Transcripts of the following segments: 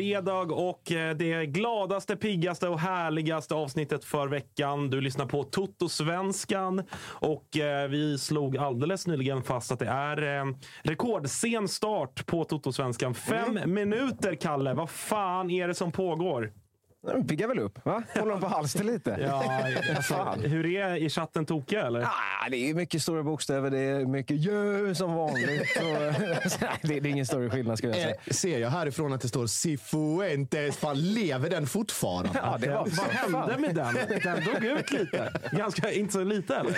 Fredag och eh, det gladaste, piggaste och härligaste avsnittet för veckan. Du lyssnar på Toto-svenskan och eh, vi slog alldeles nyligen fast att det är eh, rekordsen start på Toto-svenskan. Fem minuter, Kalle. Vad fan är det som pågår? De piggar väl upp, va? Håller de på halster lite? Ja, alltså, hur är i chatten tokiga eller? Ah, det är mycket stora bokstäver, det är mycket jö som vanligt. Och, det, det är ingen större skillnad skulle jag säga. Eh, ser jag härifrån att det står Cifuentes? Fan, lever den fortfarande? Ja, det var, Vad hände med den? Den dog ut lite. Ganska, inte så lite eller?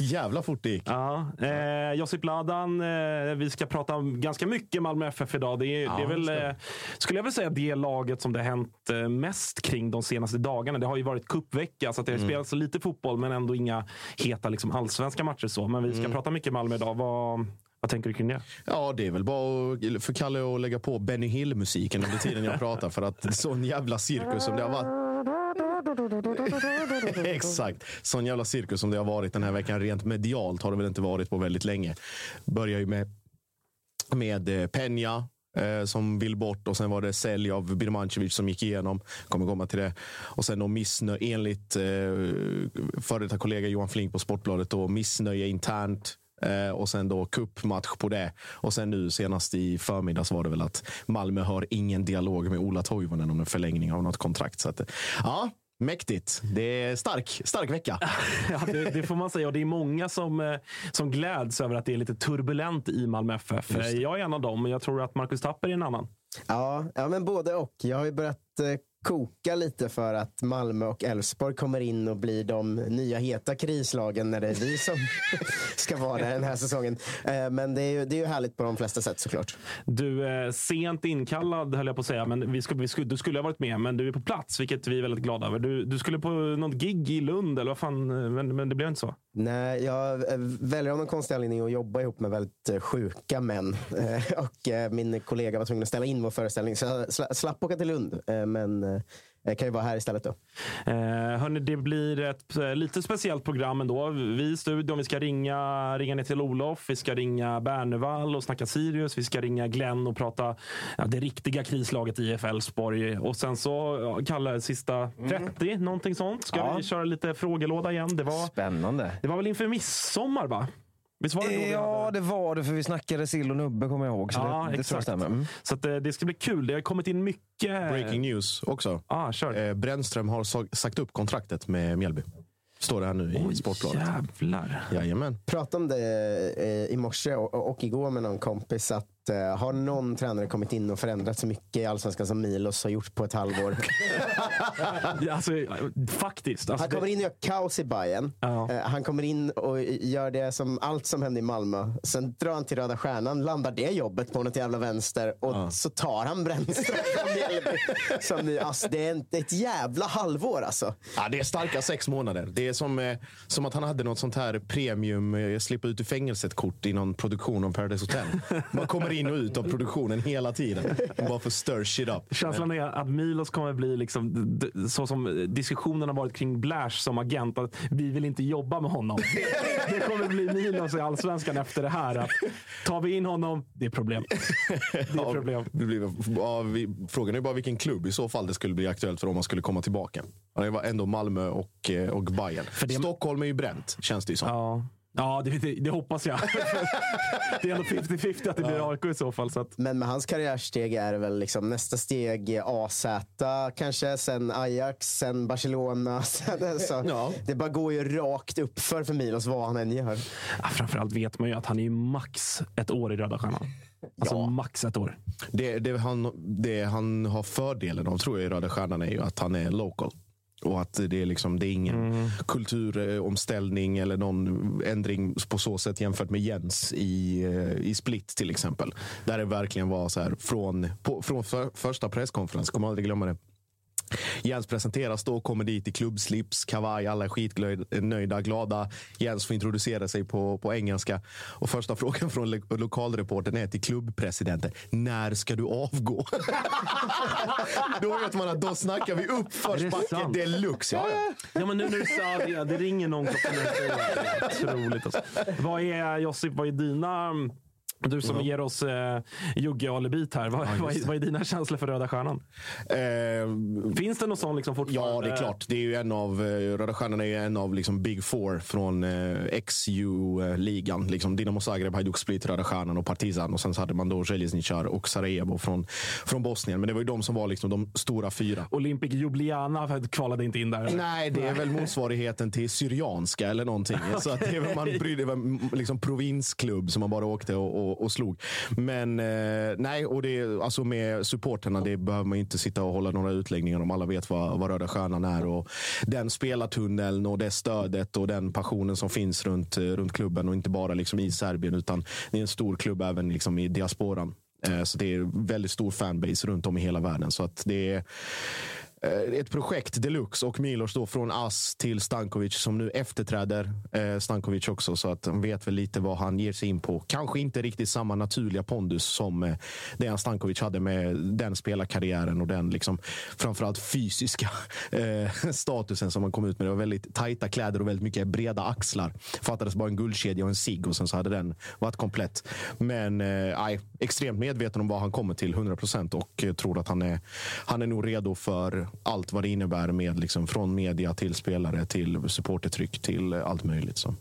Jävla fort det gick. Ja, eh, Josip Ladan, eh, vi ska prata om ganska mycket Malmö FF idag. Det är, det är väl, eh, skulle jag väl säga, det laget som det har hänt eh, mest kring de senaste dagarna. Det har ju varit cupvecka, så att det har Mm. spelats lite fotboll, men ändå inga heta liksom, allsvenska matcher. så. Men vi ska Mm. prata mycket Malmö idag. Vad, vad tänker du kring det? Ja, det är väl bara för Kalle att lägga på Benny Hill-musiken under tiden jag pratar. För att sån jävla cirkus som det har varit. Exakt. Sån jävla cirkus som det har varit den här veckan. Rent medialt har det väl inte varit på väldigt länge. Börjar ju med, med eh, Peña eh, som vill bort och sen var det sälj av Birmancevic som gick igenom. Kommer komma till det. Och sen då missnöje, enligt eh, före detta kollega Johan Flink på Sportbladet, då, missnöje internt. Eh, och sen då kuppmatch på det. Och sen nu senast i förmiddags var det väl att Malmö har ingen dialog med Ola Toivonen om en förlängning av något kontrakt. Så att, ja, mäktigt. Det är stark, stark vecka. Ja, det, det får man säga. Och det är många som, eh, som gläds över att det är lite turbulent i Malmö FF. Jag är en av dem, men jag tror att Marcus Tapper är en annan. Ja, ja, men både och. Jag har ju börjat eh, koka lite för att Malmö och Elfsborg kommer in och blir de nya heta krislagen när det är vi som ska vara där den här säsongen. Eh, men det är, ju, det är ju härligt på de flesta sätt såklart. Du är sent inkallad höll jag på att säga, men vi skulle, vi skulle, du skulle ha varit med, men du är på plats, vilket vi är väldigt glada över. Du, du skulle på något gig i Lund, eller vad fan, men, men det blev inte så. Nej, jag eh, väljer av någon konstig anledning att jobba ihop med väldigt eh, sjuka män. Eh, och eh, min kollega var tvungen att ställa in vår föreställning, så jag sla- slapp åka till Lund. Eh, men eh, eh, kan ju vara här istället då. Eh, hörni, det blir ett eh, lite speciellt program ändå. Vi i studion, vi ska ringa, ringa ner till Olof, vi ska ringa Bernevall och snacka Sirius, vi ska ringa Glenn och prata ja, det riktiga krislaget IF Elfsborg. Och sen så, ja, Kalle, sista 30, någonting sånt. Ska Ja. vi köra lite frågelåda igen? Det var, Spännande. det var väl inför midsommar, va? Visst var det då Ja, hade- det var det, för vi snackade sill och nubbe kommer jag ihåg. Så Ja, det, det exakt. Mm. Så att, eh, det ska bli kul. Det har kommit in mycket... Breaking news också. Ah, kör. Eh, Brännström har sa- sagt upp kontraktet med Mjällby. Står det här nu i Sportbladet. Jävlar. Jajamän. pratade om det eh, i morse och, och igår med någon kompis att eh, har någon tränare kommit in och förändrat så mycket i Allsvenskan som Milos har gjort på ett halvår. Ja, Alltså, faktiskt. Alltså, Han kommer in och gör kaos i Bayern. Ja. Eh, Han kommer in och gör det som allt som hände i Malmö. Sen drar han till Röda Stjärnan, landar det jobbet på något jävla vänster och så tar han Brännström. Som ni- alltså, det, är en, ett jävla halvår alltså. Ja, det är starka sex månader. Det är som, eh, som att han hade något sånt här premium, eh, slippa ut ur fängelset-kort i någon produktion av Paradise Hotel. Man kommer in och ut av produktionen hela tiden. Bara får stir shit up. Känslan är att Milos kommer bli liksom, så som diskussionen har varit kring Blash som agent. Att vi vill inte jobba med honom. Det kommer bli Milos i allsvenskan efter det här. Att tar vi in honom, det är problem. Det är problem. Det blir, ja, vi, frågan är bara vilken klubb i så fall det skulle bli aktuellt för om man skulle komma tillbaka. Ja, Det var ändå Malmö och, eh, och Bayern. det- Stockholm är ju bränt, känns det ju som. Ja, ja det, det, det hoppas jag. det är ändå 50-50 att det blir AIK i så fall. Så att, Men med hans karriärsteg är det väl liksom nästa steg AZ kanske, sen Ajax, sen Barcelona. Sen, så Ja. Det bara går ju rakt upp för för Milos vad han än gör. ja, framförallt vet man ju att han är max ett år i Röda Stjärnan. Alltså Ja. max ett år. Det, det, han, det han har fördelen av tror jag i Röda Stjärnan är ju att han är local. Och att det är, liksom, det är ingen kulturomställning eller någon ändring på så sätt jämfört med Jens i, eh, i Split till exempel. Där det verkligen var så här från, på, från för, första presskonferens, kommer aldrig glömma det. Jens presenteras då, kommer dit i klubbslips, kavaj, alla är skitnöjda, glada. Jens får introducera sig på, på engelska. Och första frågan från lo- lokalreportern är till klubbpresidenten. När ska du avgå? då vet man att då snackar vi uppförsbacke deluxe. Ja, ja. Ja, men nu när du sa det, det ringer någon klockan. Otroligt. Alltså. Vad är, Josip, vad är dina... Du som ger oss eh, Jugge och Alibit här. Vad, vad, är, vad är dina känslor för Röda Stjärnan? Eh, Finns det någon sån liksom fortfarande? Ja, det är klart. Det är ju en av, eh, Röda Stjärnan är ju en av liksom Big Four från eh, XU-ligan. Liksom Dinamo Zagreb, Hajduk Split, Röda Stjärnan och Partizan. Och sen så hade man då Željezničar och Sarajevo från, från Bosnien. Men det var ju de som var liksom de stora fyra. Olympic Ljubljana kvalade inte in där. eller? Nej, det är väl motsvarigheten till Syrianska eller någonting. Så att det är väl, man brydde, liksom provinsklubb som man bara åkte och, och, och slog. Men eh, nej, och det, alltså med supporterna, det behöver man inte sitta och hålla några utläggningar om. Alla vet vad, vad Röda Stjärnan är och den spelartunneln och det stödet och den passionen som finns runt, eh, runt klubben och inte bara liksom i Serbien utan det är en stor klubb även liksom i diasporan. Eh, Så det är väldigt stor fanbase runt om i hela världen. Så att det är Eh, ett projekt deluxe och Milos då från Ass till Stankovic som nu efterträder eh, Stankovic också så att han vet väl lite vad han ger sig in på. Kanske inte riktigt samma naturliga pondus som eh, Dejan Stankovic hade med den spelarkarriären och den liksom framförallt fysiska eh, statusen som han kom ut med. Det var väldigt tajta kläder och väldigt mycket breda axlar. Fattades bara en guldkedja och en sig och sen så hade den varit komplett. Men eh, nej, extremt medveten om vad han kommer till 100 procent och tror att han är, han är nog redo för allt vad det innebär med liksom, från media till spelare till supportertryck till allt möjligt. Så.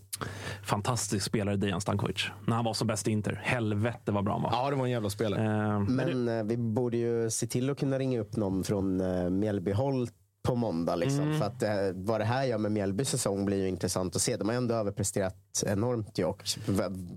Fantastisk spelare Dejan Stankovic. När han var som bäst i Inter. Helvete vad bra han var. Ja, det var en jävla spelare. Eh, Men eh, vi borde ju se till att kunna ringa upp någon från eh, Mjällbyhåll på måndag. Liksom. För att eh, vad det här gör med Mjällbys säsong blir ju intressant att se. De har ändå överpresterat enormt ju och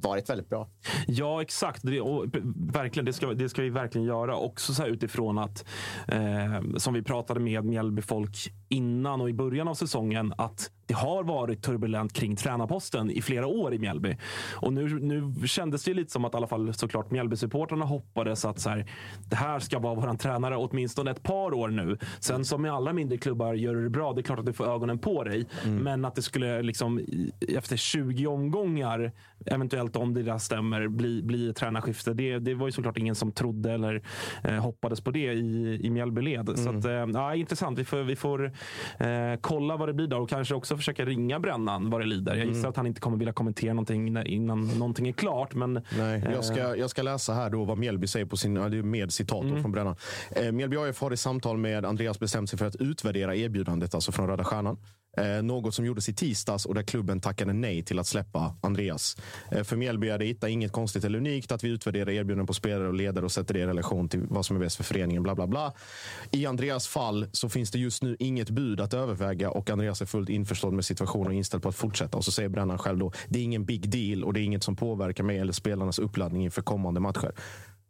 varit väldigt bra. Ja, exakt. Det, och, verkligen, det, ska, det ska vi verkligen göra. Också så utifrån att, eh, som vi pratade med Mjällbyfolk innan och i början av säsongen att det har varit turbulent kring tränarposten i flera år i Mjällby. Och nu, nu kändes det lite som att i alla fall såklart Mjällby-supportrarna hoppades att så här, det här ska vara våran tränare åtminstone ett par år nu. Sen som med alla mindre klubbar, gör du det bra, det är klart att du får ögonen på dig. Men att det skulle liksom i- efter 20 omgångar, eventuellt om det där stämmer, bli, bli tränarskifte. Det, det var ju såklart ingen som trodde eller eh, hoppades på det i, i Mjällbyled. Så att, eh, ja, intressant. Vi får, vi får eh, kolla vad det blir där och kanske också försöka ringa Brännan vad det lider. Jag gissar att han inte kommer vilja kommentera någonting innan någonting är klart. Men, Nej, eh, jag ska, jag ska läsa här då vad Mjällby säger på sin, med citat då från Brännan. Eh, Mjällby AIF har i samtal med Andreas bestämt sig för att utvärdera erbjudandet alltså från Röda Stjärnan. Eh, något som gjordes i tisdags och där klubben tackade nej till att släppa Andreas. Eh, för Mjällby är det inget konstigt eller unikt att vi utvärderar erbjudanden på spelare och ledare och sätter det i relation till vad som är bäst för föreningen. Bla, bla, bla. I Andreas fall så finns det just nu inget bud att överväga och Andreas är fullt införstådd med situationen och inställd på att fortsätta. Och så säger Brännan själv då, det är ingen big deal och det är inget som påverkar mig eller spelarnas uppladdning inför kommande matcher.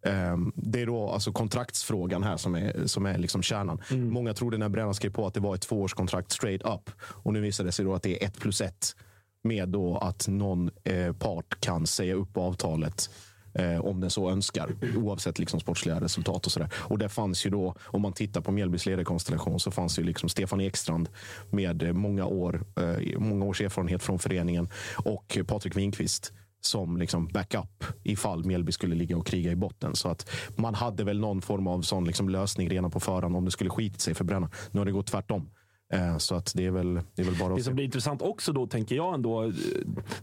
Ehm, Det är då alltså kontraktsfrågan här som är, som är liksom kärnan. Många trodde när Brännan skrev på att det var ett tvåårskontrakt straight up. Och nu visar det sig då att det är ett plus ett. Med då att någon eh, part kan säga upp avtalet eh, om den så önskar. Oavsett liksom sportsliga resultat och sådär. Och där fanns ju då, om man tittar på Mjällbys ledarkonstellation, så fanns ju liksom Stefan Ekstrand med eh, många, år, eh, många års erfarenhet från föreningen och Patrik Winqvist som liksom backup ifall Mjällby skulle ligga och kriga i botten. Så att man hade väl någon form av sån liksom lösning redan på förhand om det skulle skitit sig för Brännan. Nu har det gått tvärtom. Eh, Så att det är väl, det är väl bara Det som blir intressant också då, tänker jag ändå. eh,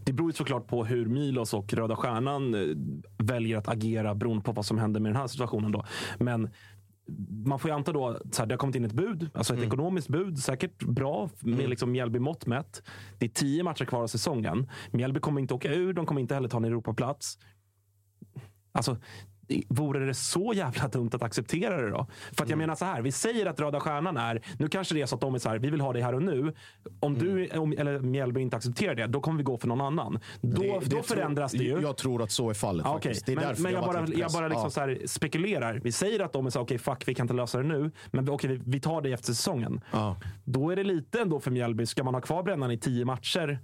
Det beror ju såklart på hur Milos och Röda Stjärnan eh, väljer att agera beroende på vad som händer med den här situationen. Då. Men man får ju anta då att det har kommit in ett bud, alltså ett Mm. ekonomiskt bud. Säkert bra med liksom Mjällby mått mätt. Det är tio matcher kvar av säsongen. Mjällby kommer inte åka ur, de kommer inte heller ta en Europaplats. Alltså, vore det så jävla dumt att acceptera det då? För att jag menar så här, vi säger att Röda Stjärnan är, nu kanske det är så att de är så här, vi vill ha det här och nu. Om du om, eller Mjällby inte accepterar det, då kommer vi gå för någon annan. Då, Det- det då tror- förändras det ju. Jag tror att så är fallet. Faktiskt. Det är Men, men jag, har bara, jag bara liksom Ja. så här spekulerar. Vi säger att de är så här, okej fuck vi kan inte lösa det nu. Men okej, vi, vi tar det efter säsongen. Ja. Då är det lite ändå för Mjällby. Ska man ha kvar Brännan i tio matcher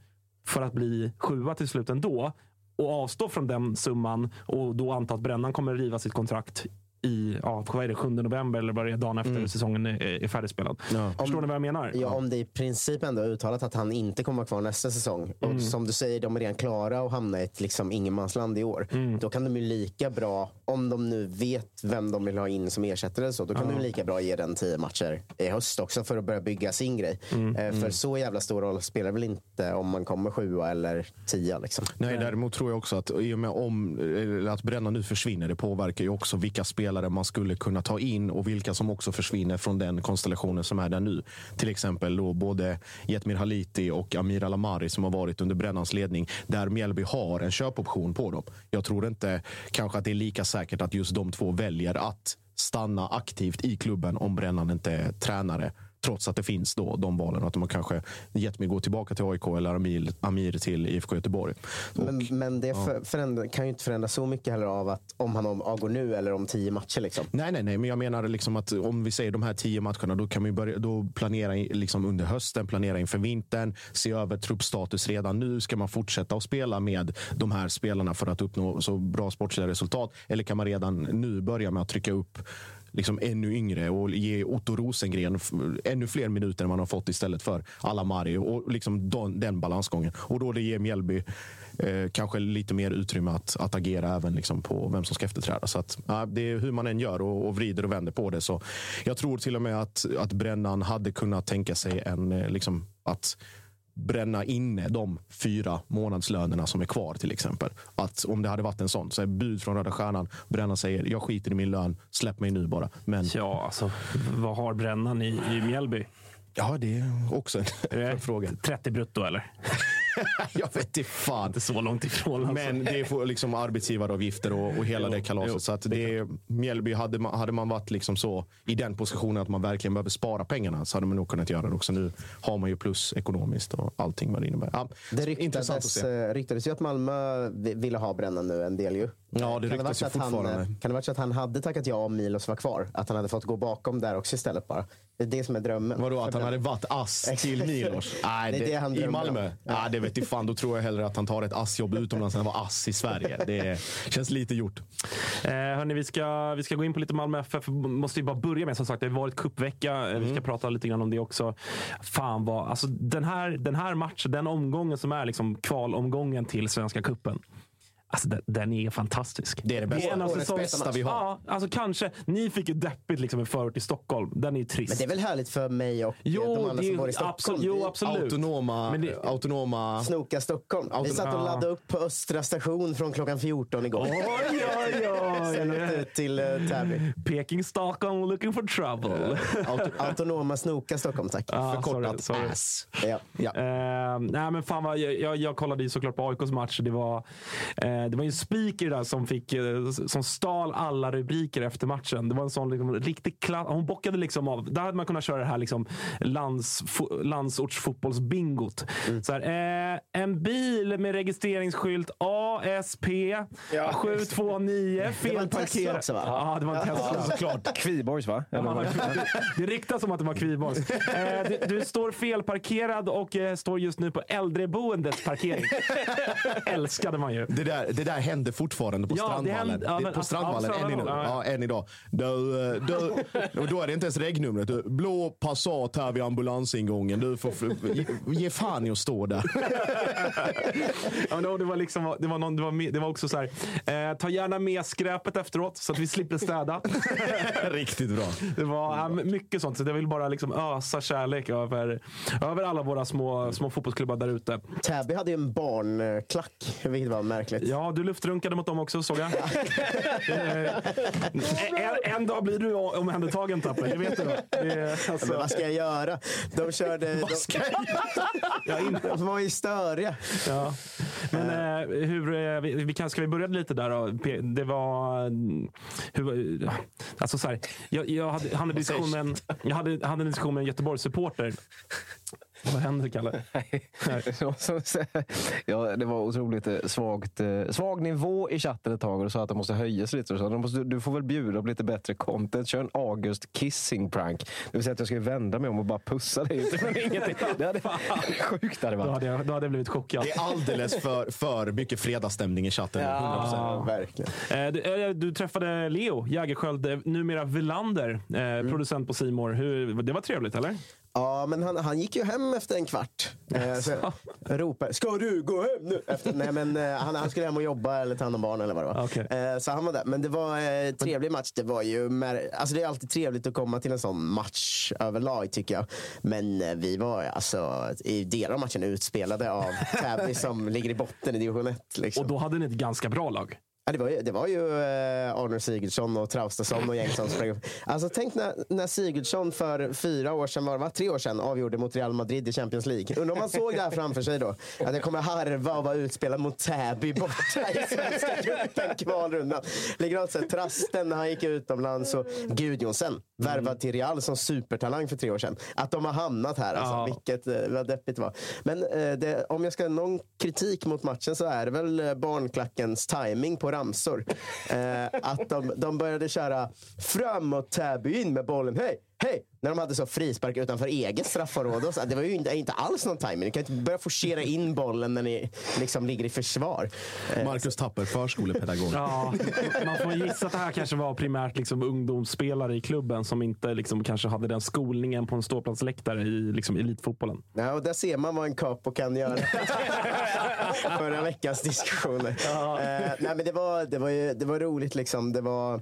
för att bli sjua till slut ändå och avstå från den summan och då anta att Brännan kommer riva sitt kontrakt i ja, vad är det, 7 november eller vad det är, dagen efter säsongen är, är färdigspelad. Ja. Förstår ni vad jag menar? Ja, om det i princip ändå är uttalat att han inte kommer vara kvar nästa säsong. Mm. Och som du säger, de är redan klara att hamna i ett liksom ingenmansland i år. Mm. Då kan de ju lika bra, om de nu vet vem de vill ha in som ersättare, eller så, då kan de lika bra ge den tio matcher i höst också för att börja bygga sin grej. Mm. Eh, För så jävla stor roll spelar väl inte om man kommer sjua eller tia. Liksom. Nej, däremot tror jag också att i och med om, att Bränna nu försvinner, det påverkar ju också vilka spelare man skulle kunna ta in och vilka som också försvinner från den konstellationen som är där nu. Till exempel då både Jetmir Haliti och Amir Alamari som har varit under Brännans ledning, där Mjällby har en köpoption på dem. Jag tror inte kanske att det är lika säkert att just de två väljer att stanna aktivt i klubben om Brännan inte är tränare. Trots att det finns då de valen. Att de kanske gett mig gå tillbaka till AIK eller Amir, Amir till IFK Göteborg. Men, men det för, förändra, kan ju inte förändra så mycket heller av att om han avgår nu eller om tio matcher. Liksom. Nej, nej, nej, men jag menar liksom att om vi säger de här tio matcherna, då kan vi börja då planera liksom under hösten, planera inför vintern, se över truppstatus redan nu. Ska man fortsätta att spela med de här spelarna för att uppnå så bra sportsliga resultat? Eller kan man redan nu börja med att trycka upp liksom ännu yngre och ge Otto Rosengren ännu fler minuter än man har fått istället för Alamari och liksom den, den balansgången. Och då det ger Mjällby eh, kanske lite mer utrymme att, att agera även liksom på vem som ska efterträda. Så att, ja, det är hur man än gör och, och vrider och vänder på det. Så jag tror till och med att, att Brännan hade kunnat tänka sig en, eh, liksom, att bränna inne de fyra månadslönerna som är kvar till exempel. Att om det hade varit en sån, så är bud från Röda Stjärnan, Brännan säger jag skiter i min lön, släpp mig nu bara. Men Ja, alltså vad har Brännan i, i Mjällby? ja, det är också en fråga. 30 brutto eller? Jag vet inte fan. Inte så långt ifrån. Alltså. Men det får liksom arbetsgivaravgifter och, och hela Jo, det kalaset. jo, så att det, Mjällby, hade man, hade man varit liksom så i den positionen att man verkligen behöver spara pengarna så hade man nog kunnat göra det också. Nu har man ju plus ekonomiskt och allting vad det innebär. Ja, Det intressant att ryktades, se. eh, ryktades ju att Malmö vi- ville ha Brännan nu en del ju. Ja, det Kan det, ryktas så ju att han, fortfarande. kan det varit så att han hade tackat ja om Milos var kvar? Att han hade fått gå bakom där också istället bara? Det är det som är drömmen. Vadå, att han hade varit ass till Milos? Nej, Det är det han I drömmer Malmö? om. Ja. det vet jag fan. Då tror jag hellre att han tar ett assjobb utomlands än att vara ass i Sverige. Det känns lite gjort. Eh, hörni, vi, ska, vi ska gå in på lite Malmö FF. Måste ju bara börja med, som sagt, det har varit cupvecka. Eh, Vi Mm. ska prata lite grann om det också. Fan vad, alltså den här, den här matchen, den omgången som är liksom kvalomgången till Svenska cupen. Alltså den, den är fantastisk. Det är det bästa. en av Årets bästa vi har. Ja, alltså kanske. Ni fick ju deppigt liksom i förort i Stockholm. Den är ju trist. Men det är väl härligt för mig och jo, de andra det som är, bor i Stockholm. absolut, jo, absolut. Autonoma, Men det- autonoma... Snoka Stockholm. Vi satt och laddade upp på Östra station från klockan 14 igår. Oj, oj, Sen åkte oj. ut till uh, Täby. Peking Stockholm looking for trouble. Auto, autonoma Snoka Stockholm, tack. Ja, Förkortat sorry, sorry. ass. Ja. Ja. Eh, nej men fan vad, jag, jag, jag kollade ju såklart på AIKs match. Det var, eh, det var ju en speaker där som, fick, eh, som stal alla rubriker efter matchen. Det var en sån liksom, riktig klass. Hon bockade liksom av. Där hade man kunnat köra det här liksom, lands, fo, landsortsfotbollsbingot. Så här, eh, en bil med registreringsskylt ASP 729 Det var en Tesla felparkerad. också, va? Ja, det var en Tesla. Såklart. Kviborgs va? Eller Ja, det, ryktas som att det var Kviborgs. Eh, du, du står felparkerad och eh, står just nu på äldreboendets parkering. Älskade man ju. Det där, det där händer fortfarande på Ja, det Strandvallen. händer- ja, men- på Strandvallen ja, än, idag. ja, än idag. Du, du, och då är det inte ens regnumret. Du, Blå Passat här vid ambulansingången. Du får ge, ge fan i att stå där. Ja, men då, det, var liksom, det, var någon, det, var, det var också så här. Eh, ta gärna med skräpet efteråt så att vi slipper städa. Riktigt bra. Det var ja, mycket sånt. Så jag vill bara liksom ösa kärlek över, över alla våra små, små fotbollsklubbar där ute. Täby hade ju en barnklack, vilket var märkligt. Ja, du luftrunkade mot dem också såg jag. Eh, en, en dag blir du omhändertagen Tapper, det vet du. Det, är, Men alltså, vad ska jag göra? De körde... De, jag inte, de var ju störiga. ja. Men eh, hur, eh, vi, vi ska vi börja lite där då? Det var... Hur, alltså så här, jag, jag hade, hade, jag hade, hade en diskussion med en Göteborgs-supporter. Vad händer Kalle? ja, det var otroligt eh, svagt, eh, svag nivå i chatten ett tag och du sa att de måste höjas lite. Och så. De måste, du får väl bjuda på lite bättre content. Kör en August kissing prank. Det vill säga att jag ska vända mig om och bara pussa dig. Det hade, sjukt hade det Då varit. hade, jag, då hade jag blivit chockad. Det är alldeles för, för mycket fredagsstämning i chatten. 100%. Ja, verkligen. Eh, Du, du träffade Leo Jägerskiöld, numera Villander, eh, producent på Simor. Det var trevligt, eller? Ja, men han, han gick ju hem efter en kvart. Eh, så ropade, ska du gå hem nu? Efter, nej, men eh, han, han skulle hem och jobba eller ta hand om barn eller vad det var. Okej. Eh, så han var där. Men det var en trevlig match. Det, var ju mer, alltså det är alltid trevligt att komma till en sån match överlag tycker jag. Men eh, vi var alltså, i delar av matchen utspelade av Täby som ligger i botten i division 1. Liksom. Och då hade ni ett ganska bra lag. Ja, det var ju, det var ju eh, Arne Sigurdsson och Traustason och gäng som sprang upp. Alltså tänk när, när Sigurdsson för fyra år sedan, var det, va? tre år sedan, avgjorde mot Real Madrid i Champions League. Undrar om man såg det här framför sig då? Att jag kommer harva och vara utspelad mot Täby borta i Svenska cupen, kvalrundan. Likadant så Trasten när han gick utomlands och Gudjonsen, värvad till Real som supertalang för tre år sedan. Att de har hamnat här, alltså, Ja. vilket eh, vad deppigt det var. Men eh, det, om jag ska ha någon kritik mot matchen så är det väl barnklackens timing på ramsor. Eh, att de, de började köra framåt Täby in med bollen. Hej, hej! När de hade så frispark utanför eget straffområde. Det var ju inte, inte alls någon timing. Ni kan inte börja forcera in bollen när ni liksom ligger i försvar. Eh, Marcus Tapper, förskolepedagog. Ja, man får gissa att det här kanske var primärt liksom ungdomsspelare i klubben som inte liksom kanske hade den skolningen på en ståplatsläktare i liksom elitfotbollen. Ja, och där ser man vad en capo kan göra. Förra veckans diskussioner. Eh, nej, men det, var, det, var ju, det var roligt. Liksom. Det, var,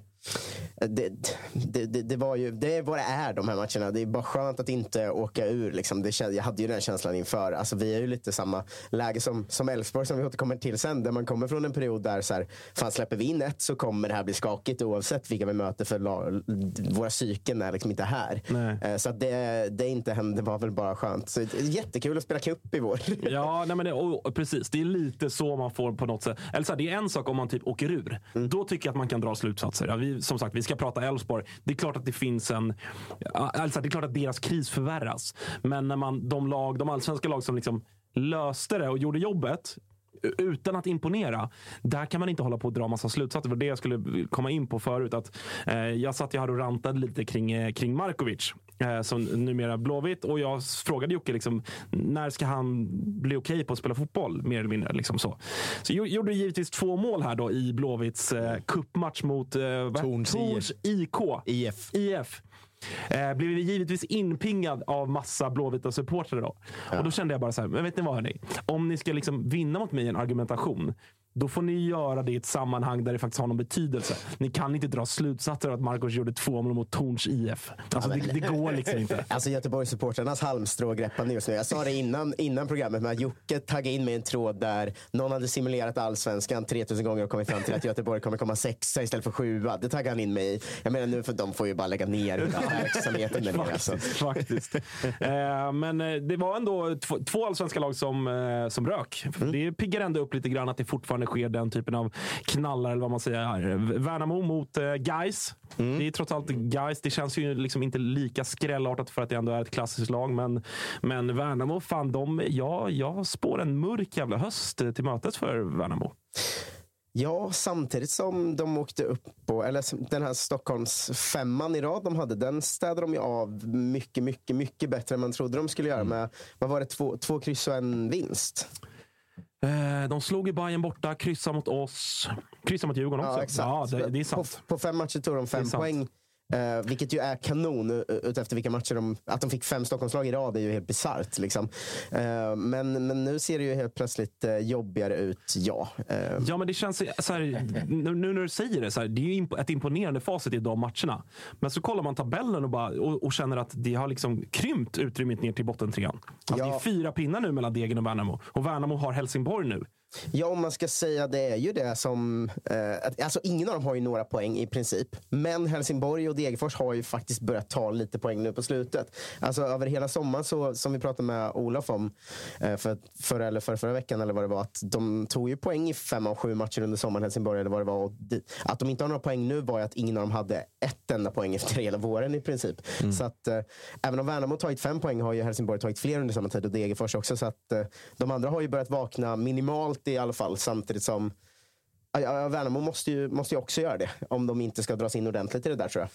det, det, det, det, var ju, det är vad det är de här matcherna. Det är bara skönt att inte åka ur. Liksom. Det, jag hade ju den känslan inför. Alltså, vi är ju lite samma läge som som Elfsborg som vi återkommer till sen. Där man kommer från en period där så här, fan släpper vi in ett så kommer det här bli skakigt oavsett vilka vi möter. För la, våra psyken är liksom inte här. Nej. Eh, Så det, det inte hände var väl bara skönt. Så jättekul att spela cup i vår. Ja, nej men och, precis. Det är lite så man får på något sätt. Eller så här, det är en sak om man typ åker ur. Då tycker jag att man kan dra slutsatser. Ja, vi, som sagt, vi ska prata Elfsborg. Det är klart att det finns en... Alltså, det är klart att deras kris förvärras. Men när man, de, lag, de allsvenska lag som liksom löste det och gjorde jobbet utan att imponera. Där kan man inte hålla på och dra massa slutsatser. Det var det jag skulle komma in på förut. Att, eh, jag satt ju här och rantade lite kring, eh, kring Markovic. Eh, som numera Blåvitt. Och jag frågade Jocke, liksom, när ska han bli okej på att spela fotboll? Mer eller mindre. Liksom så. så jag gjorde givetvis två mål här då i Blåvitts eh, cupmatch mot eh, Torns IK. IF. IF. Eh, blev givetvis inpingad av massa blåvita supportrar då. Och då kände jag bara så här, men vet ni vad hörni? Om ni ska liksom vinna mot mig i en argumentation, då får ni göra det i ett sammanhang där det faktiskt har någon betydelse. Ni kan inte dra slutsatser av att Marcos gjorde två mål mot Torns IF. Alltså, det, det går liksom inte. Alltså Göteborgssupportrarnas halmstrågreppande just nu. Jag sa det innan, innan programmet med att Jocke taggade in med en tråd där någon hade simulerat allsvenskan 3000 gånger och kommit fram till att Göteborg kommer komma sexa istället för sjua. Det taggade han in mig i. Jag menar nu för de får ju bara lägga ner verksamheten där nere. Alltså. Faktiskt. Eh, men eh, det var ändå två, två allsvenska lag som, eh, som rök. Det piggar ändå upp lite grann att det fortfarande sker den typen av knallar, eller vad man säger. Här. Värnamo mot eh, Gais. Det är trots allt Gais. Det känns ju liksom inte lika skrällartat för att det ändå är ett klassiskt lag. Men, men Värnamo, fan, de, ja, jag spår en mörk jävla höst eh, till mötes för Värnamo. Ja, samtidigt som de åkte upp på, eller den här Stockholms femman i rad de hade, den städade de ju av mycket, mycket, mycket bättre än man trodde de skulle göra med, vad var det, två, två kryss och en vinst? Eh, de slog i Bayern borta, kryssade mot oss. Kryssade mot Djurgården också. Ja, exakt. Ja, det, det är sant. På, på fem matcher tog de fem är sant. Eh, vilket ju är kanon uh, utefter vilka matcher de... Att de fick fem Stockholmslag i rad är ju helt bisarrt. Liksom. Eh, men, men nu ser det ju helt plötsligt uh, jobbigare ut, ja. Eh, Ja, men det känns så här, nu, nu när du säger det, så här, det är ju imp- ett imponerande facit i de matcherna. Men så kollar man tabellen och, bara, och, och känner att det har liksom krympt utrymmet ner till bottentrean. Alltså, Ja. Det är fyra pinnar nu mellan Degen och Värnamo. Och Värnamo har Helsingborg nu. Ja, om man ska säga det är ju det som... Eh, att, alltså ingen av dem har ju några poäng i princip. Men Helsingborg och Degerfors har ju faktiskt börjat ta lite poäng nu på slutet. Alltså över hela sommaren, så, som vi pratade med Olof om eh, för, förra eller för, förra veckan, eller vad det var, att de tog ju poäng i fem av sju matcher under sommaren, Helsingborg, eller vad det var. Och att de inte har några poäng nu var ju att ingen av dem hade ett enda poäng efter hela våren i princip. Så att eh, även om Värnamo tagit fem poäng har ju Helsingborg tagit fler under samma tid och Degerfors också. Så att eh, de andra har ju börjat vakna minimalt i alla fall samtidigt som Ja, ja, Värnamo måste ju, måste ju också göra det om de inte ska dras in ordentligt i det där tror jag.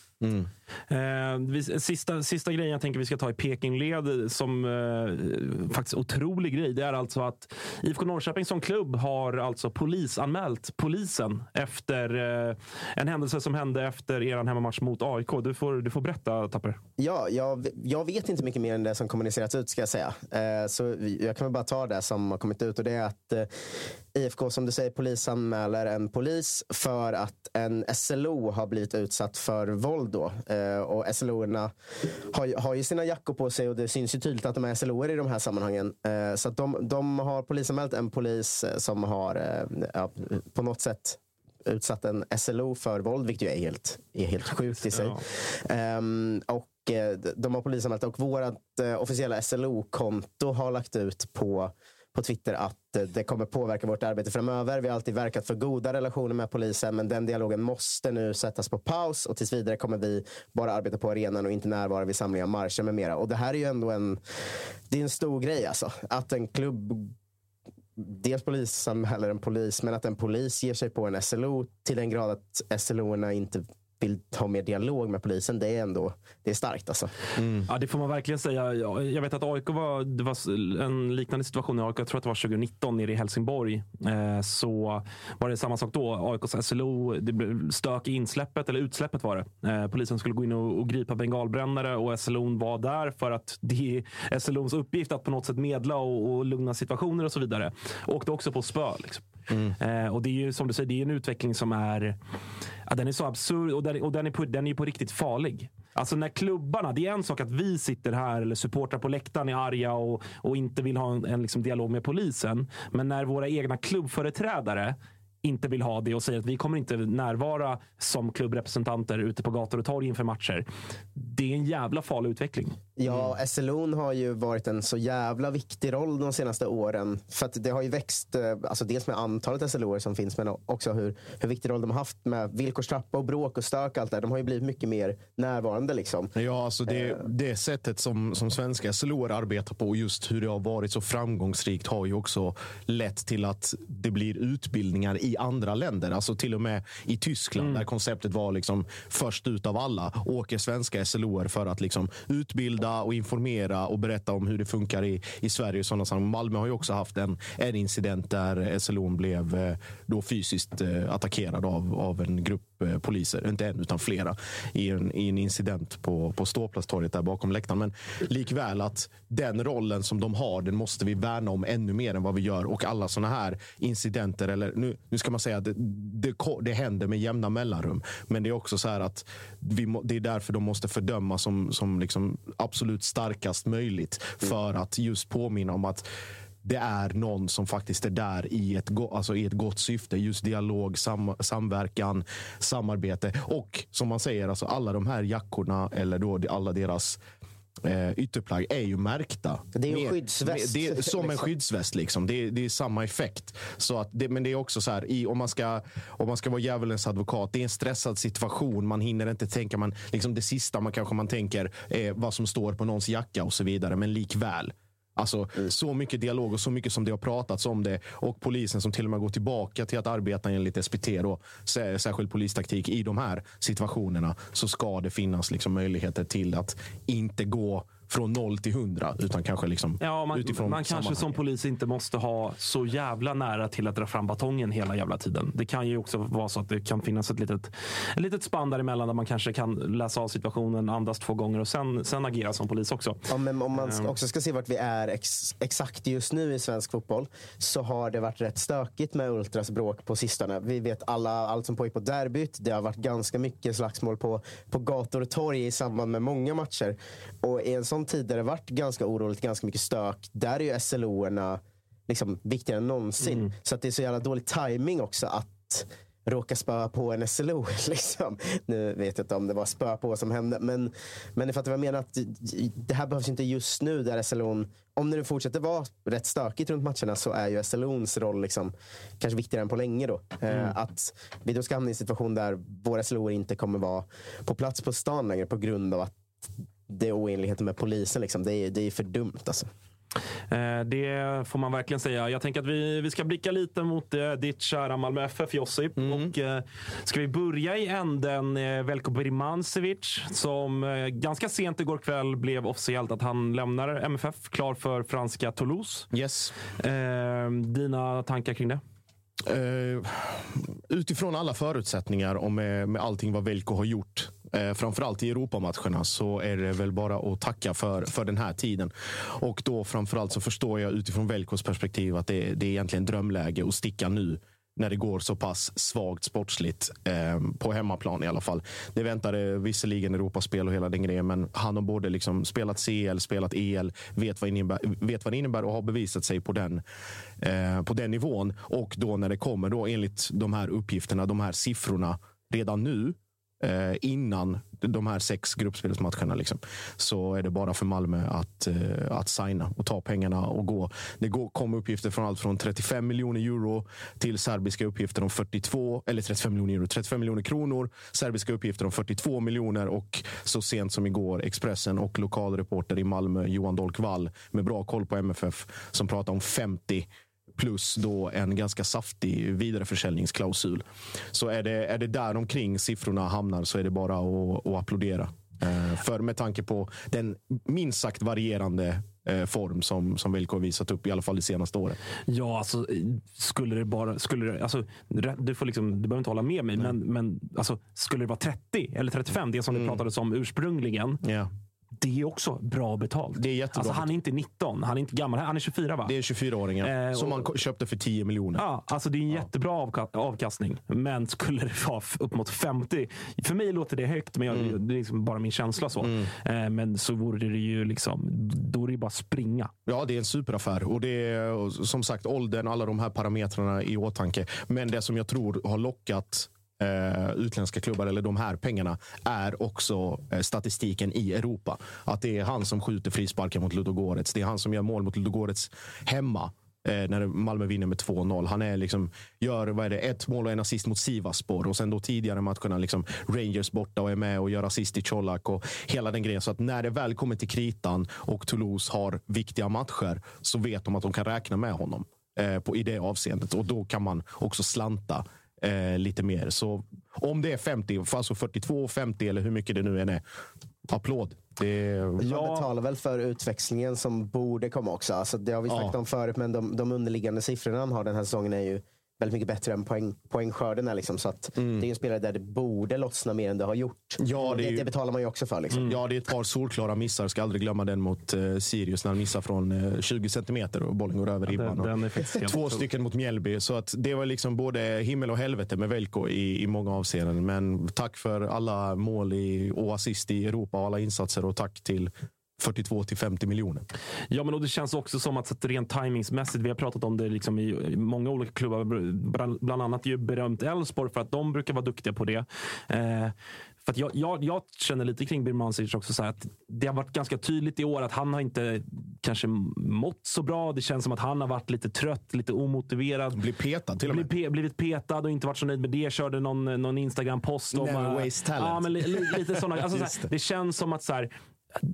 Eh, vi, sista, sista grejen jag tänker vi ska ta i Pekingled som eh, faktiskt otrolig grej. Det är alltså att IFK Norrköping som klubb har alltså polisanmält polisen efter eh, en händelse som hände efter er hemmamatch mot AIK. Du får, du får berätta Tapper. Ja, jag, jag vet inte mycket mer än det som kommunicerats ut ska jag säga. Eh, så jag kan väl bara ta det som har kommit ut och det är att eh, IFK som du säger polisanmäler en polis för att en SLO har blivit utsatt för våld. Då. Eh, och SLO-erna har, har ju sina jackor på sig och det syns ju tydligt att de är SLO-er i de här sammanhangen. Eh, så att de, de har polisanmält en polis eh, som har ja, på något sätt utsatt en SLO för våld, vilket ju är helt, är helt sjukt i sig. Ja. Ehm, och de har polisanmält och vårt officiella SLO-konto har lagt ut på på Twitter att eh, det kommer påverka vårt arbete framöver. Vi har alltid verkat för goda relationer med polisen, men den dialogen måste nu sättas på paus och tills vidare kommer vi bara arbeta på arenan och inte närvara vid samlingar, marscher med mera. Och det här är ju ändå en, det är en stor grej alltså. Att en klubb dels polisanmäler en polis, men att en polis ger sig på en SLO till den grad att SLO-erna inte vill ha mer dialog med polisen, det är ändå det är starkt. Alltså. Ja, det får man verkligen säga. Ja, Jag vet att AIK var, det var en liknande situation i AIK, jag tror att det var 2019 nere i Helsingborg. Eh, så var det samma sak då. AIKs SLO, det blev stök i insläppet, eller utsläppet var det. Eh, polisen skulle gå in och, och gripa bengalbrännare och SLO var där för att det är SLOs uppgift att på något sätt medla och, och lugna situationer och så vidare. Åkte också på spö. Liksom. Mm. Eh, och det är ju som du säger, det är en utveckling som är, ja, den är så absurd och, den, och den, är på, den är på riktigt farlig. Alltså när klubbarna, det är en sak att vi sitter här eller supportrar på läktaren är arga och, och inte vill ha en, en liksom dialog med polisen. Men när våra egna klubbföreträdare inte vill ha det och säger att vi kommer inte närvara som klubbrepresentanter ute på gator och torg inför matcher. Det är en jävla farlig utveckling. Ja, SLO'n har ju varit en så jävla viktig roll de senaste åren. För det har ju växt, eh, alltså dels med antalet SLOer som finns, men också hur, hur viktig roll de har haft med villkorstrappa och bråk och stök. Allt där. De har ju blivit mycket mer närvarande. Liksom. Ja, alltså det, det sättet som, som svenska SLOer arbetar på och just hur det har varit så framgångsrikt har ju också lett till att det blir utbildningar i andra länder. Alltså till och med i Tyskland där konceptet var liksom först ut av alla åker svenska SLOer för att liksom utbilda och informera och berätta om hur det funkar i, i Sverige. Och sådana sammanhang. Malmö har ju också haft en, en incident där SLO blev eh, då fysiskt eh, attackerad av, av en grupp Eh, poliser. Inte en, utan flera. I en, i en incident på, på Ståplatstorget där bakom läktaren. Men likväl att den rollen som de har, den måste vi värna om ännu mer än vad vi gör. Och alla sådana här incidenter, eller nu, nu ska man säga att det, det, det händer med jämna mellanrum. Men det är också så här att vi det är därför de måste fördömas som, som liksom absolut starkast möjligt. För att just påminna om att det är någon som faktiskt är där i ett, alltså i ett gott syfte. Just dialog, sam- samverkan, samarbete. Och som man säger, alltså alla de här jackorna eller då alla deras eh, ytterplagg är ju märkta. Det är en Med- skyddsväst, med- Det som en skyddsväst. Liksom. Det, är, det är samma effekt. Så att det, men det är också så här, i, om, man ska, om man ska vara djävulens advokat, det är en stressad situation. Man hinner inte tänka. Man, liksom det sista man kanske man tänker är vad som står på någons jacka och så vidare. Men likväl. Alltså, Så mycket dialog och så mycket som det har pratats om det. Och polisen som till och med går tillbaka till att arbeta enligt SPT, då, sä- särskild polistaktik, i de här situationerna. Så ska det finnas liksom möjligheter till att inte gå från noll till hundra, utan kanske liksom Ja, man, utifrån man kanske som polis inte måste ha så jävla nära till att dra fram batongen hela jävla tiden. Det kan ju också vara så att det kan finnas ett litet, ett litet spann däremellan där man kanske kan läsa av situationen, andas två gånger och sen, sen agera som polis också. Ja, men om man ska- också ska se vart vi är ex, exakt just nu i svensk fotboll så har det varit rätt stökigt med Ultras bråk på sistone. Vi vet alla, allt som pågick på derbyt. Det har varit ganska mycket slagsmål på, på gator och torg i samband med många matcher. Och i en sån tid där det varit ganska oroligt, ganska mycket stök, där är ju SLO-erna liksom viktigare än någonsin. Så att det är så jävla dålig timing också att råka spöa på en SLO. Liksom. Nu vet jag inte om det var spö på som hände, men, men ni fattar vad jag menar. Att det här behövs inte just nu där SLO, om det nu fortsätter vara rätt stökigt runt matcherna så är ju SLOns roll liksom, kanske viktigare än på länge. Då. Eh, att vi då ska hamna i en situation där våra SLO inte kommer vara på plats på stan längre på grund av att det är oenligheten med polisen. Liksom. Det, är, det är för dumt. Alltså. Eh, Det får man verkligen säga. Jag tänker att vi, vi ska blicka lite mot eh, ditt kära Malmö FF, Josip. Och, eh, ska vi börja i änden Veljko Birmancevic som ganska sent igår kväll blev officiellt att han lämnar MFF, klar för franska Toulouse. Yes. Dina tankar kring det? Eh, utifrån alla förutsättningar och med, med allting vad Velko har gjort, eh, framförallt i Europamatcherna, så är det väl bara att tacka för, för den här tiden. Och då framförallt så förstår jag utifrån Velkos perspektiv att det, det är egentligen drömläge att sticka nu när det går så pass svagt sportsligt eh, på hemmaplan i alla fall. Det väntade visserligen Europaspel och hela den grejen, men han har både liksom spelat CL, spelat EL, vet vad, innebär, vet vad det innebär och har bevisat sig på den, eh, på den nivån. Och då när det kommer då enligt de här uppgifterna, de här siffrorna redan nu, eh, innan de här sex gruppspelsmatcherna, liksom, så är det bara för Malmö att, eh, att signa och ta pengarna och gå. Det går, kom uppgifter från allt från 35 miljoner euro till serbiska uppgifter om 42, eller 35 miljoner euro, 35 miljoner kronor. Serbiska uppgifter om 42 miljoner och så sent som igår Expressen och lokalreporter i Malmö, Johan Dolk Wall, med bra koll på MFF, som pratar om 50 plus då en ganska saftig vidareförsäljningsklausul. Så är det, är det där omkring siffrorna hamnar så är det bara att, att applådera. Eh, För med tanke på den minst sagt varierande eh, form som, som har visat upp, i alla fall det senaste året. Ja, alltså, skulle det bara... Skulle det, alltså, du, får liksom, du behöver inte hålla med mig, men, men alltså, skulle det vara 30 eller 35, det som det pratades om ursprungligen, Ja. Det är också bra betalt. Det är jättebra alltså, han är inte 19, han är inte gammal. Han är 24 va? Det är 24-åringen Eh, som man köpte för 10 miljoner. Ja, alltså det är en jättebra avka- avkastning. Men skulle det vara f- upp mot 50. För mig låter det högt, men jag, Mm. det är liksom bara min känsla. så. Eh, men så vore det ju liksom, då är det bara springa. Ja, det är en superaffär. Och det är som sagt åldern, alla de här parametrarna i åtanke. Men det som jag tror har lockat eh, utländska klubbar, eller de här pengarna, är också eh, statistiken i Europa. Att det är han som skjuter frisparkar mot Ludogorets. Det är han som gör mål mot Ludogorets hemma. Eh, när Malmö vinner med 2-0. Han är liksom, gör vad är det, ett mål och en assist mot Sivaspor. Och sen då tidigare matcherna liksom Rangers borta och är med och gör assist i Colak och hela den grejen. Så att när det väl kommer till kritan och Toulouse har viktiga matcher så vet de att de kan räkna med honom eh, på, i det avseendet. Och då kan man också slanta eh, lite mer. Så om det är 50, för alltså 42, 50 eller hur mycket det nu än är. Applåd. Det, Man Ja. betalar väl för utväxlingen som borde komma också. Alltså, det har vi snackat Ja. om förut, men de, de underliggande siffrorna han har den här säsongen är ju väldigt mycket bättre än poäng, poängskörden. Är liksom, så att Det är en spelare där det borde lossna mer än det har gjort. Mm. Ja, det det, ju- det betalar man ju också för. Liksom. Ja, det är ett par solklara missar. Ska aldrig glömma den mot eh, Sirius när han missar från eh, 20 centimeter och bollen går över ribban. Den, Och den är faktiskt helt Två stycken mot Mjällby. Så att det var liksom både himmel och helvete med Velko i, i många avseenden. Men tack för alla mål i, och assist i Europa och alla insatser och tack till 42 till 50 miljoner. Ja, men och det känns också som att att rent tajmingsmässigt, vi har pratat om det liksom i många olika klubbar, bland annat ju berömt Elfsborg för att de brukar vara duktiga på det. Eh, för jag, jag, jag känner lite kring Birmancevic också så att det har varit ganska tydligt i år att han har inte kanske mått så bra. Det känns som att han har varit lite trött, lite omotiverad. Blir petad till och med. Bli- blivit petad och inte varit så nöjd med det. Körde någon, någon Instagram-post om... Never waste talent. Ja, men li, li, lite såna, alltså, så här, det. det känns som att så här,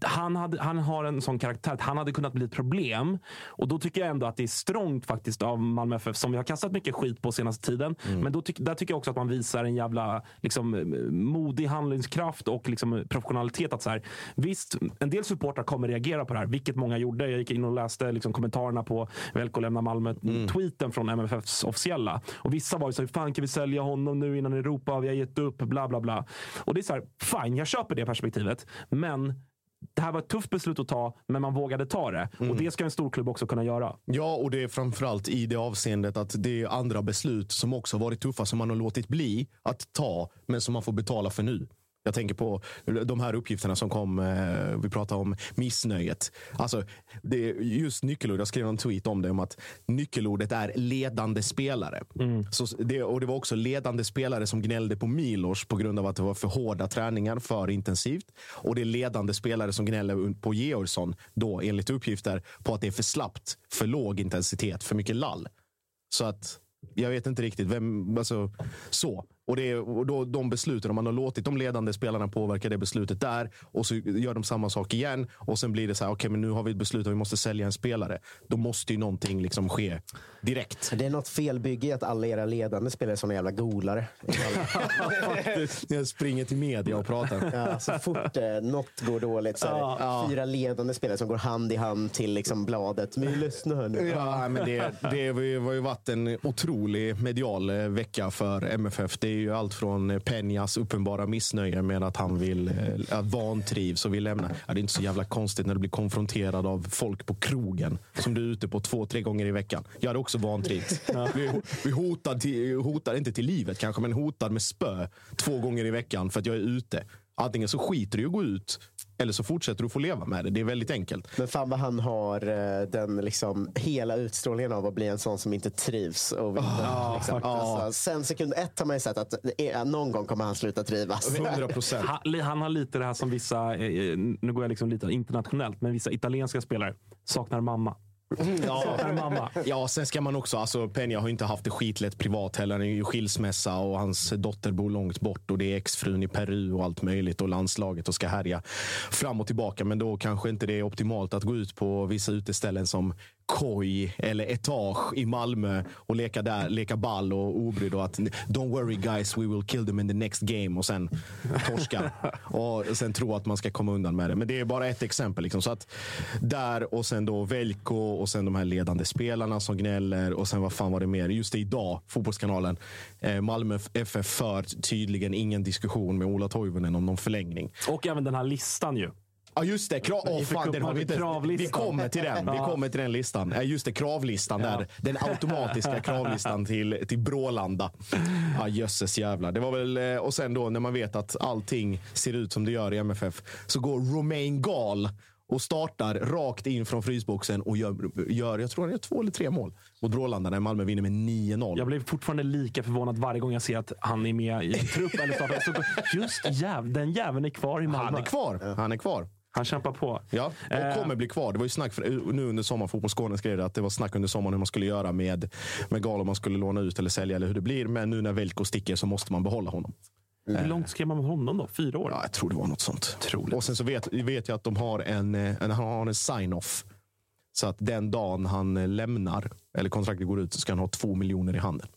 han, hade, han har en sån karaktär att han hade kunnat bli ett problem. Och då tycker jag ändå att det är strångt faktiskt av Malmö FF som vi har kastat mycket skit på senaste tiden. Mm. Men då tyck, där tycker jag också att man visar en jävla liksom, modig handlingskraft och liksom, professionalitet. Att så här, visst, en del supportrar kommer reagera på det här, vilket många gjorde. Jag gick in och läste liksom, kommentarerna på Velko lämnar Malmö-tweeten från MFFs officiella. Och vissa var ju så här, fan kan vi sälja honom nu innan Europa? Vi har gett upp, bla bla bla. Och det är så här, fine, jag köper det perspektivet. Men det här var ett tufft beslut att ta, men man vågade ta det. Och det ska en storklubb också kunna göra. Ja, och det är framförallt i det avseendet att det är andra beslut som också varit tuffa som man har låtit bli att ta, men som man får betala för nu. Jag tänker på de här uppgifterna som kom. Eh, vi pratade om missnöjet. Alltså, det är just nyckelord. Jag skrev en tweet om det. Om att nyckelordet är ledande spelare. Så det, och det var också ledande spelare som gnällde på Milos på grund av att det var för hårda träningar, för intensivt. Och det är ledande spelare som gnäller på Georgsson, då enligt uppgifter, på att det är för slappt, för låg intensitet, för mycket lall. Så att jag vet inte riktigt. Vem, alltså, så. Och, det är, och då, de besluten, om man har låtit de ledande spelarna påverka det beslutet där och så gör de samma sak igen och sen blir det så här, okej men nu har vi ett beslut att vi måste sälja en spelare. Då måste ju någonting liksom ske direkt. Det är något felbygge i att alla era ledande spelare är såna jävla golare. Jag springer till media och pratar. Ja, så fort eh, något går dåligt så är det fyra ledande spelare som går hand i hand till liksom, bladet. Men lyssna här nu. Ja, men det, det var ju- varit en otrolig medial eh, vecka för MFF. Det ju allt från Peñas uppenbara missnöje med att han vill eh, att vantrivs och vill lämna. Ja, det är inte så jävla konstigt när du blir konfronterad av folk på krogen som du är ute på två, tre gånger i veckan. Jag hade också vantrivts. Vi, hotad, till, inte till livet kanske, men hotad med spö två gånger i veckan för att jag är ute. Antingen så skiter du i att gå ut eller så fortsätter du få leva med det. Det är väldigt enkelt. Men fan vad han har eh, den liksom, hela utstrålningen av att bli en sån som inte trivs. Och vill, liksom. alltså, sen sekund ett har man ju sett att är, någon gång kommer han sluta trivas. 100 procent. Han, han har lite det här som vissa, eh, nu går jag liksom lite internationellt, men vissa italienska spelare saknar mamma. Saknar mamma. Ja, sen ska man också, alltså Peña har inte haft det skitlätt privat heller. Han är ju skilsmässa och hans dotter bor långt bort och det är exfrun i Peru och allt möjligt och landslaget och ska härja fram och tillbaka. Men då kanske inte det är optimalt att gå ut på vissa uteställen som Koi eller Etage i Malmö och leka där, leka ball och obrydd och att don't worry guys, we will kill them in the next game och sen torska och sen tro att man ska komma undan med det. Men det är bara ett exempel. Liksom. Så att där och sen då Velko och sen de här ledande spelarna som gnäller och sen vad fan var det mer? Just det, idag, Fotbollskanalen. Eh, Malmö FF för tydligen ingen diskussion med Ola Toivonen om någon förlängning. Och även den här listan ju. Ja just det, Kra oh, fan, den har vi, inte. vi kommer till den. Vi kommer till den listan. Ja, just det, kravlistan Ja. där. Den automatiska kravlistan till, till Brålanda. Ja, jösses jävlar. Det var väl, eh, och sen då när man vet att allting ser ut som det gör i MFF så går Romain Gal och startar rakt in från frysboxen och gör, gör jag tror han gör två eller tre mål mot Brålanda när Malmö vinner med 9-0. Jag blir fortfarande lika förvånad varje gång jag ser att han är med i en trupp. eller startar. Så just jäv, den jäveln är kvar i Malmö. Han är kvar. Han är kvar. Han kämpar på. Ja, och Eh. kommer bli kvar. Det var ju snack för, nu under sommaren, Fotboll Skåne skrev det att det var snack under sommaren hur man skulle göra med, med Gal om man skulle låna ut eller sälja eller hur det blir. Men nu när Velko sticker så måste man behålla honom. Hur långt skrev man med honom då? Fyra år? Ja, jag tror det var något sånt. Och sen så vet, vet jag att de har en, eh, en, han har en sign-off. Så att den dagen han eh, lämnar, eller kontraktet går ut, så ska han ha två miljoner i handen.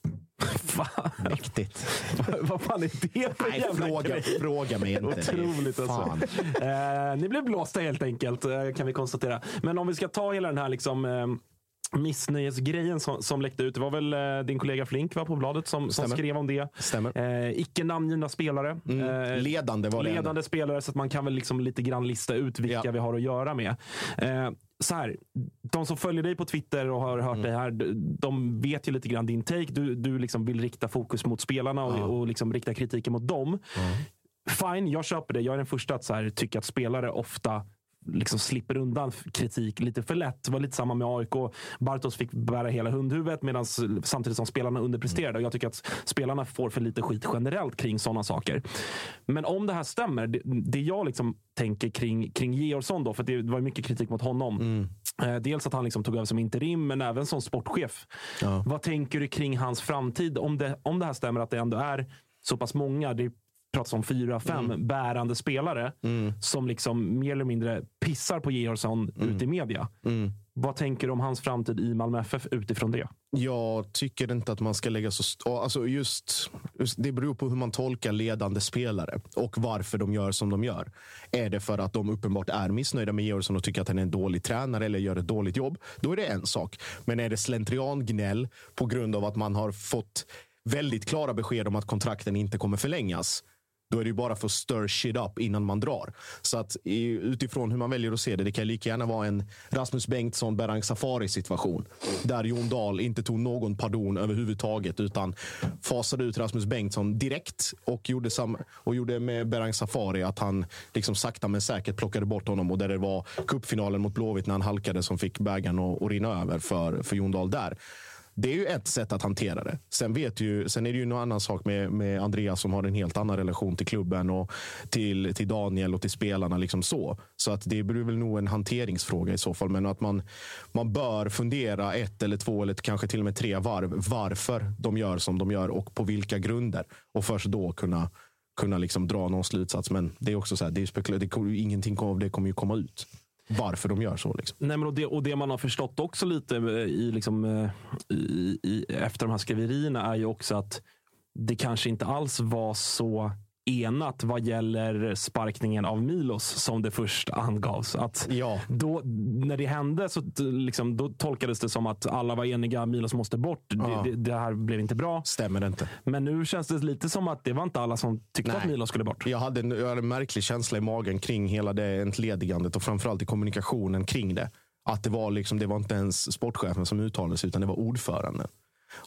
Mäktigt. Vad fan är det för Nej, jävla fråga, grej? fråga mig inte. Otroligt alltså. Eh, ni blev blåsta helt enkelt, eh, kan vi konstatera. Men om vi ska ta hela den här liksom, eh, missnöjesgrejen som, som läckte ut. Det var väl eh, din kollega Flink var på bladet som, som skrev om det. Stämmer. Eh, icke namngivna spelare. Eh, Ledande var det. ledande spelare så att man kan väl liksom lite grann lista ut vilka Ja. vi har att göra med. Så här, de som följer dig på Twitter och har hört Mm. dig här, de- vet ju lite grann din take. Du, du liksom vill rikta fokus mot spelarna och, och liksom rikta kritiken mot dem. Fine, jag köper det. Jag är den första att så här, tycka att spelare ofta liksom slipper undan kritik lite för lätt. Det var lite samma med AIK. Bartos fick bära hela hundhuvudet medan samtidigt som spelarna underpresterade. Och jag tycker att spelarna får för lite skit generellt kring sådana saker. Men om det här stämmer, det, det jag liksom tänker kring, kring Georgsson, då, för det var mycket kritik mot honom. Eh, Dels att han liksom tog över som interim, men även som sportchef. Vad tänker du kring hans framtid? Om det, om det här stämmer att det ändå är så pass många, det pratas om fyra, fem bärande spelare som liksom mer eller mindre pissar på Georgsson ute i media. Vad tänker du om hans framtid i Malmö FF utifrån det? Jag tycker inte att man ska lägga så... Alltså just, just, det beror på hur man tolkar ledande spelare och varför de gör som de gör. Är det för att de uppenbart är missnöjda med Georgsson och tycker att han är en dålig tränare eller gör ett dåligt jobb, då är det en sak. Men är det slentriangnäll på grund av att man har fått väldigt klara besked om att kontrakten inte kommer förlängas, då är det ju bara för att stir shit up innan man drar. Så att utifrån hur man väljer att se det, det kan lika gärna vara en Rasmus Bengtsson, Berang Safari situation. Där Jon Dahl inte tog någon pardon överhuvudtaget utan fasade ut Rasmus Bengtsson direkt och gjorde, sam, och gjorde med Berang Safari att han liksom sakta men säkert plockade bort honom och där det var cupfinalen mot Blåvitt när han halkade som fick bägaren att, att rinna över för, för Jon Dahl där. Det är ju ett sätt att hantera det. Sen, vet ju, sen är det ju en annan sak med, med Andreas som har en helt annan relation till klubben och till, till Daniel och till spelarna. Liksom så så att det blir väl nog en hanteringsfråga i så fall. Men att man, man bör fundera ett eller två eller kanske till och med tre varv varför de gör som de gör och på vilka grunder. Och först då kunna, kunna liksom dra någon slutsats. Men det är också så här, det är spekul- det kommer, ingenting av det kommer ju komma ut. Varför de gör så. Liksom. Nej, men och, det, och det man har förstått också lite eh, i, liksom, eh, i, i, efter de här skriverierna är ju också att det kanske inte alls var så enat vad gäller sparkningen av Milos som det först angavs. Att Ja. då, när det hände så liksom, då tolkades det som att alla var eniga, Milos måste bort. Ja. Det, det, det här blev inte bra. Stämmer det inte. Men nu känns det lite som att det var inte alla som tyckte Nej. att Milos skulle bort. Jag hade, en, jag hade en märklig känsla i magen kring hela det entledigandet och framförallt i kommunikationen kring det. Att det var, liksom, det var inte ens sportchefen som uttalade sig utan det var ordföranden.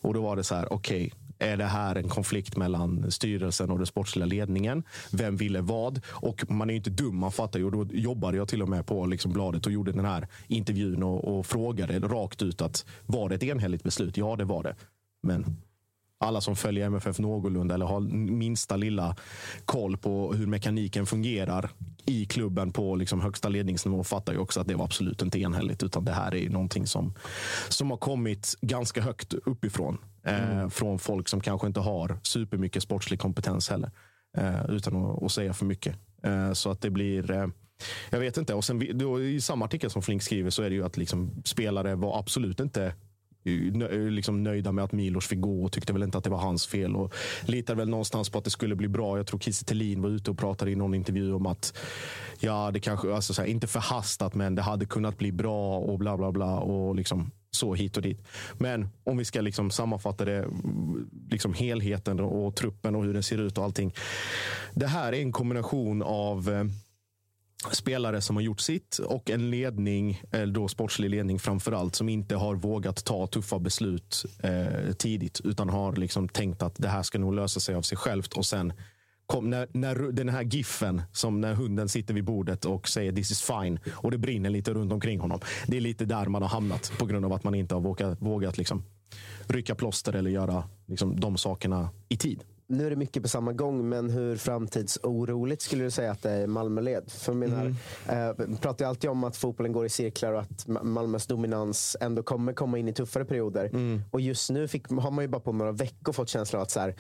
Och då var det så här, okej, är det här en konflikt mellan styrelsen och den sportsliga ledningen? Vem ville vad? Och man är ju inte dum, man fattar ju. Och då jobbade jag till och med på liksom bladet och gjorde den här intervjun och, och frågade rakt ut att var det ett enhälligt beslut? Ja, det var det. Men alla som följer MFF någorlunda eller har minsta lilla koll på hur mekaniken fungerar i klubben på liksom högsta ledningsnivå fattar ju också att det var absolut inte enhälligt. Utan det här är någonting som, som har kommit ganska högt uppifrån. Eh, från folk som kanske inte har supermycket sportslig kompetens heller. Eh, utan att, att säga för mycket. Eh, så att det blir... Eh, jag vet inte. Och sen, då, I samma artikel som Flink skriver så är det ju att liksom, spelare var absolut inte liksom nöjda med att Milos fick gå och tyckte väl inte att det var hans fel. Och litade väl någonstans på att det skulle bli bra. Jag tror Kiese Thelin var ute och pratade i någon intervju om att ja, det kanske, alltså så här, inte förhastat, men det hade kunnat bli bra och bla bla bla. Och liksom så hit och dit. Men om vi ska liksom sammanfatta det, liksom helheten och truppen och hur den ser ut och allting. Det här är en kombination av eh, spelare som har gjort sitt och en ledning, eller då sportslig ledning framför allt, som inte har vågat ta tuffa beslut eh, tidigt utan har liksom tänkt att det här ska nog lösa sig av sig självt och sen kom, när, när den här giffen, som när hunden sitter vid bordet och säger this is fine och det brinner lite runt omkring honom. Det är lite där man har hamnat på grund av att man inte har vågat, vågat liksom, rycka plåster eller göra liksom, de sakerna i tid. Nu är det mycket på samma gång, men hur framtidsoroligt skulle du säga att det är i Malmöled? För menar, Mm. eh, pratar ju alltid om att fotbollen går i cirklar och att Ma- Malmös dominans ändå kommer komma in i tuffare perioder. Mm. Och just nu fick, har man ju bara på några veckor fått känslan av att så här,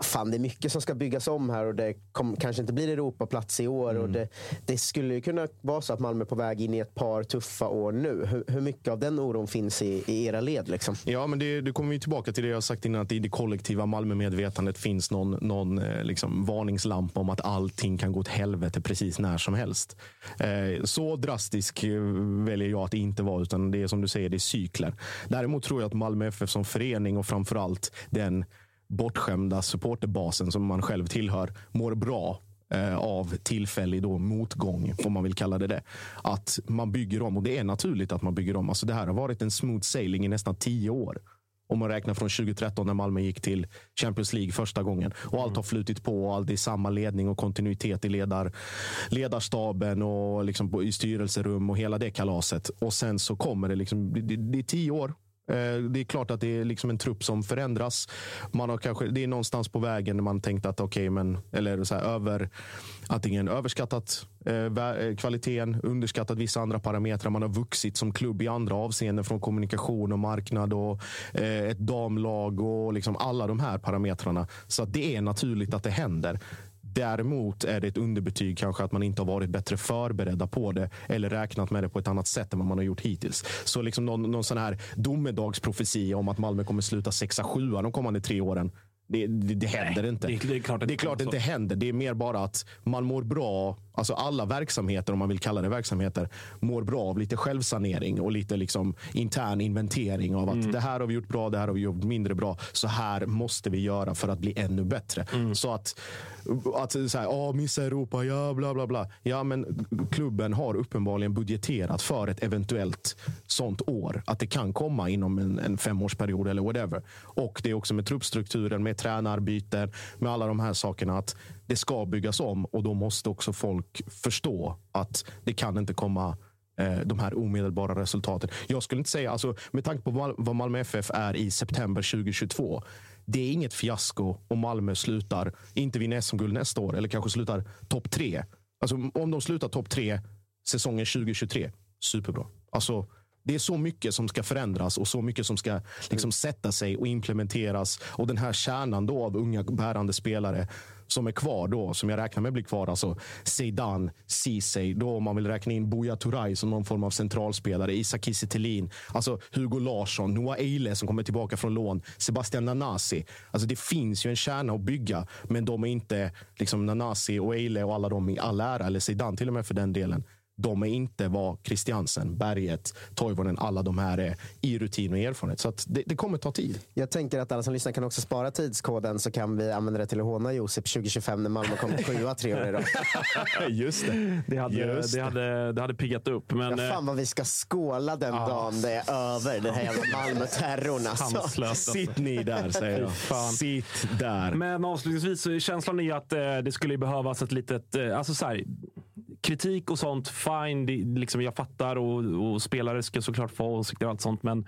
fan, det är mycket som ska byggas om här och det kom, kanske inte blir Europaplats i år. Mm. Och det, det skulle ju kunna vara så att Malmö är på väg in i ett par tuffa år nu. Hur, hur mycket av den oron finns i, i era led? Liksom? Ja, men det, det kommer vi tillbaka till det jag sagt innan, att i det kollektiva Malmö-medvetandet finns någon, någon eh, liksom, varningslampa om att allting kan gå åt helvete precis när som helst. Eh, så drastisk eh, väljer jag att inte vara, utan det är som du säger, det är cykler. Däremot tror jag att Malmö FF som förening och framförallt den bortskämda supporterbasen som man själv tillhör mår bra av tillfällig då motgång, om man vill kalla det det. Att man bygger om, och det är naturligt att man bygger om. Alltså det här har varit en smooth sailing i nästan tio år. Om man räknar från 2013 när Malmö gick till Champions League första gången. Och allt har flutit på och allt är samma ledning och kontinuitet i ledar, ledarstaben och liksom i styrelserum och hela det kalaset. Och sen så kommer det liksom, det, det, det är tio år. Eh, det är klart att det är liksom en trupp som förändras. Man har kanske, det är någonstans på vägen när man tänkt att okej, men eller så här, över, antingen överskattat eh, eh, kvaliteten, underskattat vissa andra parametrar. Man har vuxit som klubb i andra avseenden från kommunikation och marknad och eh, ett damlag och liksom alla de här parametrarna. Så att det är naturligt att det händer. Däremot är det ett underbetyg kanske att man inte har varit bättre förberedda på det eller räknat med det på ett annat sätt än vad man har gjort hittills. Så liksom någon, någon sån här domedagsprofetia om att Malmö kommer sluta sexa, sjua de kommande tre åren. Det, det, det händer inte. det är- det är klart det, det är klart det händer. Det är mer bara att man mår bra. Alltså alla verksamheter, om man vill kalla det verksamheter, mår bra av lite självsanering och lite liksom intern inventering av att det här har vi gjort bra, det här har vi gjort mindre bra. Så här måste vi göra för att bli ännu bättre. Så att, att så här, oh, missa Europa, ja bla bla bla. Ja, men klubben har uppenbarligen budgeterat för ett eventuellt sånt år. Att det kan komma inom en, en femårsperiod eller whatever. Och det är också med truppstrukturen, med tränarbyten, med alla de här sakerna. att Det ska byggas om och då måste också folk förstå att det kan inte komma eh, de här omedelbara resultaten. Jag skulle inte säga, alltså, med tanke på vad Malmö FF är i september 2022. Det är inget fiasko om Malmö slutar, inte vinner SM-guld nästa år eller kanske slutar topp tre. Alltså, om de slutar topp tre säsongen 2023, superbra. Alltså, det är så mycket som ska förändras och så mycket som ska liksom sätta sig och implementeras. Och den här kärnan då av unga bärande spelare som är kvar då, som jag räknar med blir kvar. Alltså Zeidan, Ceesay, då om man vill räkna in Buya Turay som någon form av centralspelare, Isak Kiese Thelin, alltså Hugo Larsson, Noah Eile som kommer tillbaka från lån, Sebastian Nanasi. Alltså det finns ju en kärna att bygga, men de är inte liksom Nanasi och Eile och alla de i all ära, eller Zeidan till och med för den delen. De är inte vad Christiansen, Berget, Toivonen, alla de här är i rutin och erfarenhet. Så att det, det kommer ta tid. Jag tänker att alla som lyssnar kan också spara tidskoden så kan vi använda det till att håna Josip 2025 när Malmö kommer sjua tre år i rad. Just det. Det hade, Just det hade, det hade piggat upp. Men, Ja, fan vad vi ska skåla den dagen det är över. Den här jävla Malmö-terrorn alltså. Sitt ni där, säger jag. fan. Sitt där. Men avslutningsvis, känslan är att eh, det skulle behövas ett litet... Eh, alltså så här, kritik och sånt, fine. Det, liksom jag fattar och, och spelare ska såklart få åsikter och allt sånt. Men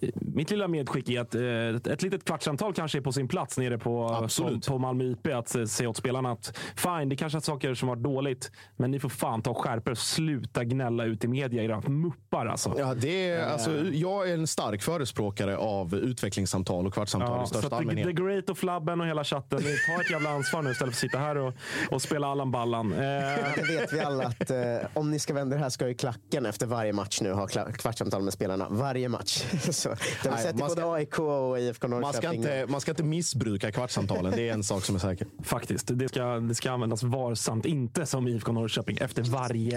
eh, mitt lilla medskick är att eh, ett, ett litet kvartssamtal kanske är på sin plats nere på, på, på Malmö IP. Att säga åt spelarna att fine, det kanske är saker som var dåligt. Men ni får fan ta och skärpa er. Sluta gnälla ut i media, era muppar alltså. Ja, det är, alltså, jag är en stark förespråkare av utvecklingssamtal och kvartssamtal i Ja, så största att the, the allmänhet. Great och Flabben och hela chatten, ni tar ett jävla ansvar nu istället för att sitta här och, och spela Allan Ballan. Eh, Det vet vi alla att eh, om ni ska vända det här ska ju klacken efter varje match nu ha kvartssamtal med spelarna. Varje match. Så, det har vi sett i man ska- både AIK och IFK Man ska, Norrköping. inte, man ska inte missbruka kvartssamtalen. Det är en sak som är säker. faktiskt, det ska, det ska användas varsamt. Inte som IFK Norrköping efter varje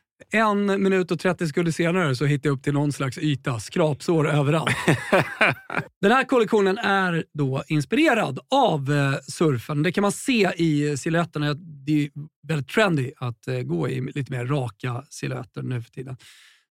En minut och 30 sekunder senare så hittar jag upp till någon slags yta. Skrapsår överallt. Den här kollektionen är då inspirerad av eh, surfen. Det kan man se i silhuetterna. Det är väldigt trendy att eh, gå i lite mer raka silhuetter nu för tiden.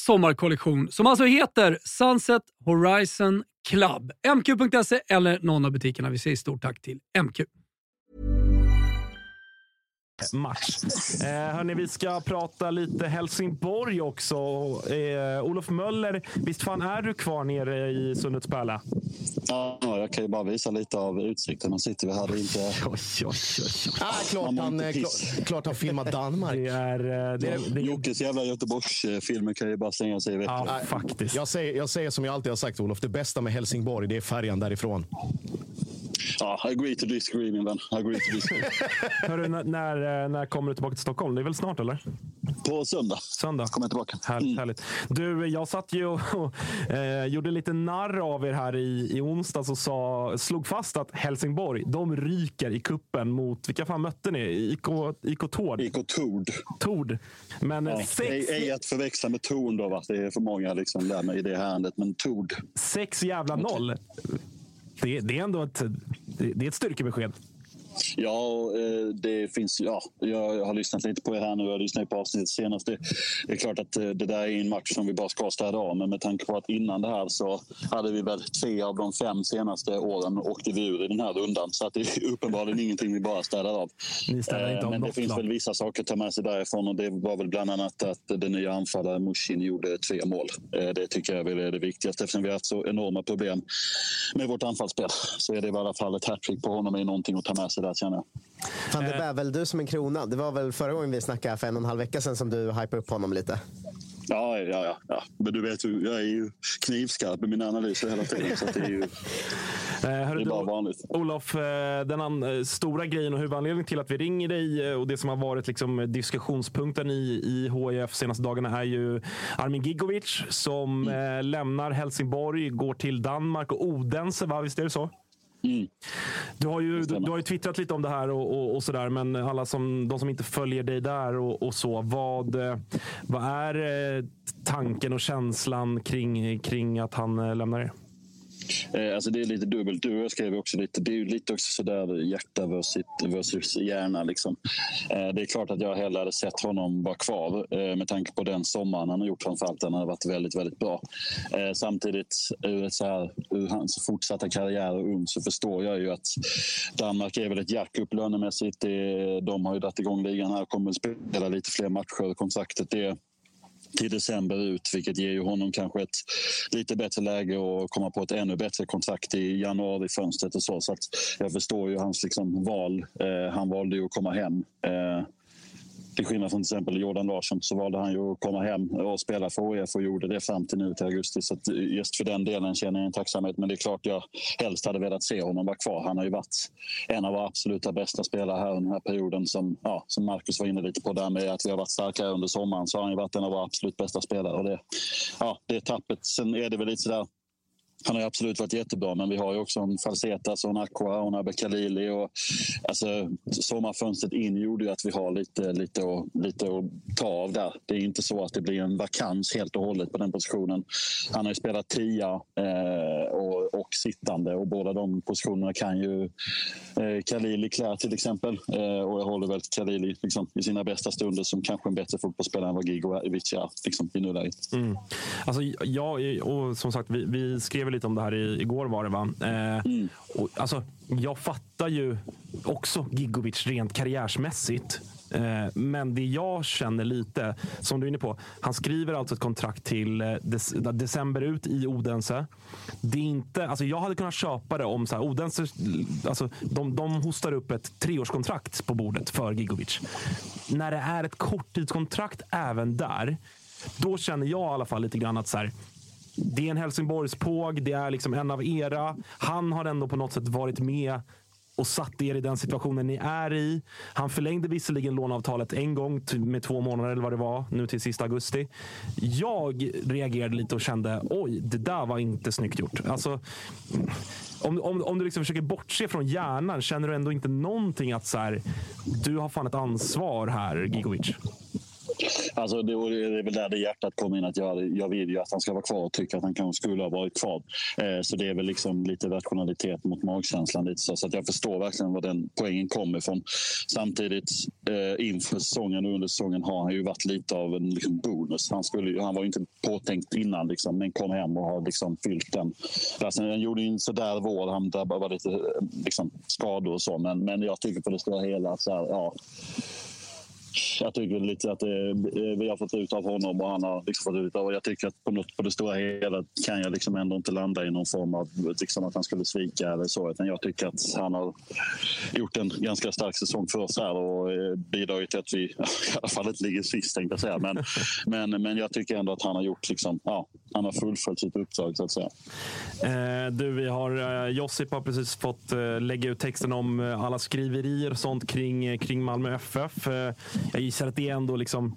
sommarkollektion som alltså heter Sunset Horizon Club. MQ.se eller någon av butikerna. Vi säger stort tack till MQ match. Eh, hörni, vi ska prata lite Helsingborg också. Eh, Olof Möller, visst fan är du kvar nere i Sundets pärla? Ja, jag kan ju bara visa lite av utsikten. Man sitter vi här. Det inte... Oj, oj, oj. Ah, klart, han, inte eh, klart, klart han filmar Danmark. Det är... eh, Det, är- det, är- Jockes jävla Göteborgsfilmer kan ju bara stänga sig i veckan. ja, faktiskt. Jag säger, jag säger som jag alltid har sagt Olof, det bästa med Helsingborg det är färjan därifrån. Ja, agree to disagree min vän. Agree to disagree. Hörru, när, när, eh, när kommer du tillbaka till Stockholm? Det är väl snart, eller? På söndag Söndag. kommer jag tillbaka. Härligt, Mm. härligt. Du, jag satt ju och, och eh, gjorde lite narr av er här i, i onsdags och sa, slog fast att Helsingborg, de ryker i kuppen mot, vilka fan mötte ni? IK, IK Tord? IK Tord. Tord. Men Ja, sex, ej, ej att förväxla med Torn då, va? det är för många liksom där med i det här ärendet. Men Tord. sex jävla noll. Det, det är ändå ett, det, det är ett styrkebesked. Ja, eh, det finns ja, jag har lyssnat lite på er här nu. Jag lyssnade på avsnittet senast. Det, är klart att eh, det där är en match som vi bara ska städa av. Men med tanke på att innan det här så hade vi väl tre av de fem senaste åren åkte vi ur i den här rundan. Så att det är uppenbarligen ingenting vi bara städar av. Ni städar inte av men det finns väl vissa saker att ta med sig därifrån. Och det var väl bland annat att den nya anfallaren Mushin gjorde tre mål. Eh, Det tycker jag väl är det viktigaste eftersom vi har haft så enorma problem med vårt anfallsspel. Så är det i alla fall ett hattrick på honom är någonting att ta med sig där känner jag. Fan, det bär väl du som en krona. Det var väl förra gången vi snackade för en och en halv vecka sedan som du hypade upp honom lite. Ja, ja, ja, ja. Men du vet ju, jag är ju knivskarp i mina analyser hela tiden. Så det är ju Eh, det är du, bara vanligt. Olof, eh, den an, eh, stora grejen och huvudanledningen till att vi ringer dig och det som har varit liksom diskussionspunkten i, i HIF senaste dagarna är ju Armin Gigovic som Mm. lämnar Helsingborg, går till Danmark och Odense, va? Visst är det så? Mm. Du har, ju, du, du har ju twittrat lite om det här och, och, och sådär, men alla som, de som inte följer dig där och, och så. Vad, eh, vad är eh, tanken och känslan kring, kring att han eh, lämnar er? Eh, alltså det är lite dubbelt. Du och jag skrev också lite. Det är ju lite också sådär hjärta versus, versus hjärna. Liksom. Eh, det är klart att jag hellre hade sett honom vara kvar eh, med tanke på den sommaren han har gjort framförallt. Den har varit väldigt, väldigt bra. Eh, samtidigt ur, så här, ur hans fortsatta karriär och ung så förstår jag ju att Danmark är väl ett jack upp lönemässigt. Det, de har ju dragit igång ligan här och kommer att spela lite fler matcher. Kontraktet är till december ut, vilket ger ju honom kanske ett lite bättre läge att komma på ett ännu bättre kontrakt i januari-fönstret och så. Så att jag förstår ju hans liksom val. Eh, han valde ju att komma hem. Eh, till skillnad från till exempel Jordan Larsson så valde han ju att komma hem och spela för HIF och gjorde det fram till nu till augusti. Så att just för den delen känner jag en tacksamhet. Men det är klart jag helst hade velat se honom vara kvar. Han har ju varit en av våra absoluta bästa spelare här under den här perioden. Som, ja, som Marcus var inne lite på där med att vi har varit starka under sommaren så har han ju varit en av våra absolut bästa spelare. Och det, ja, det tappet. Sen är det väl lite sådär han har absolut varit jättebra, men vi har ju också en Falsetas och en Aqua och en Abbe Khalili. Och, alltså, sommarfönstret in gjorde ju att vi har lite, lite, att, lite att ta av där. Det är inte så att det blir en vakans helt och hållet på den positionen. Han har ju spelat tia eh, och, och sittande och båda de positionerna kan ju eh, Khalili klä till exempel. Eh, och jag håller väl Khalili liksom, i sina bästa stunder som kanske en bättre fotbollsspelare än vad Gigovic är liksom, i nuläget. Mm. Alltså, jag, och som sagt, vi, vi skrev lite om det här i, igår var det va? Eh, och, alltså, jag fattar ju också Gigovic rent karriärsmässigt. Eh, men det jag känner lite, som du är inne på. Han skriver alltså ett kontrakt till eh, dec december ut i Odense. Det är inte, alltså jag hade kunnat köpa det om så här, Odense alltså de, de hostar upp ett treårskontrakt på bordet för Gigovic. När det är ett korttidskontrakt även där, då känner jag i alla fall lite grann att så här, det är en Helsingborgspåg, det är liksom en av era. Han har ändå på något sätt varit med och satt er i den situationen ni är i. Han förlängde visserligen låneavtalet en gång med två månader eller vad det var, nu till sista augusti. Jag reagerade lite och kände, oj, det där var inte snyggt gjort. Alltså, om, om, om du liksom försöker bortse från hjärnan, känner du ändå inte någonting att så här, du har fan ett ansvar här, Gigovic? Alltså det, det är väl där det hjärtat kommer in. att jag, jag vill ju att han ska vara kvar och tycker att han kanske skulle ha varit kvar. Eh, så det är väl liksom lite rationalitet mot magkänslan. Lite så, så att jag förstår verkligen var den poängen kommer ifrån. Samtidigt eh, inför säsongen och under säsongen har han ju varit lite av en liksom, bonus. Han, skulle, han var ju inte påtänkt innan liksom, men kom hem och har liksom fyllt den platsen. Han gjorde ju inte sådär vår. Han drabbade lite eh, liksom, skador och så. Men, men jag tycker på det stora hela så här, ja, jag tycker lite att det, vi har fått ut av honom och han har liksom fått ut av... Jag tycker att på, något, på det stora hela kan jag liksom ändå inte landa i någon form av liksom att han skulle svika eller så. Utan jag tycker att han har gjort en ganska stark säsong för oss här och eh, bidragit till att vi i alla fall inte ligger sist tänkte jag säga. Men, men, men jag tycker ändå att han har gjort liksom, ja, han har fullföljt sitt uppdrag så att säga. Eh, du, vi har, eh, Josip har precis fått eh, lägga ut texten om eh, alla skriverier och sånt kring, eh, kring Malmö FF. Jag gissar att det ändå liksom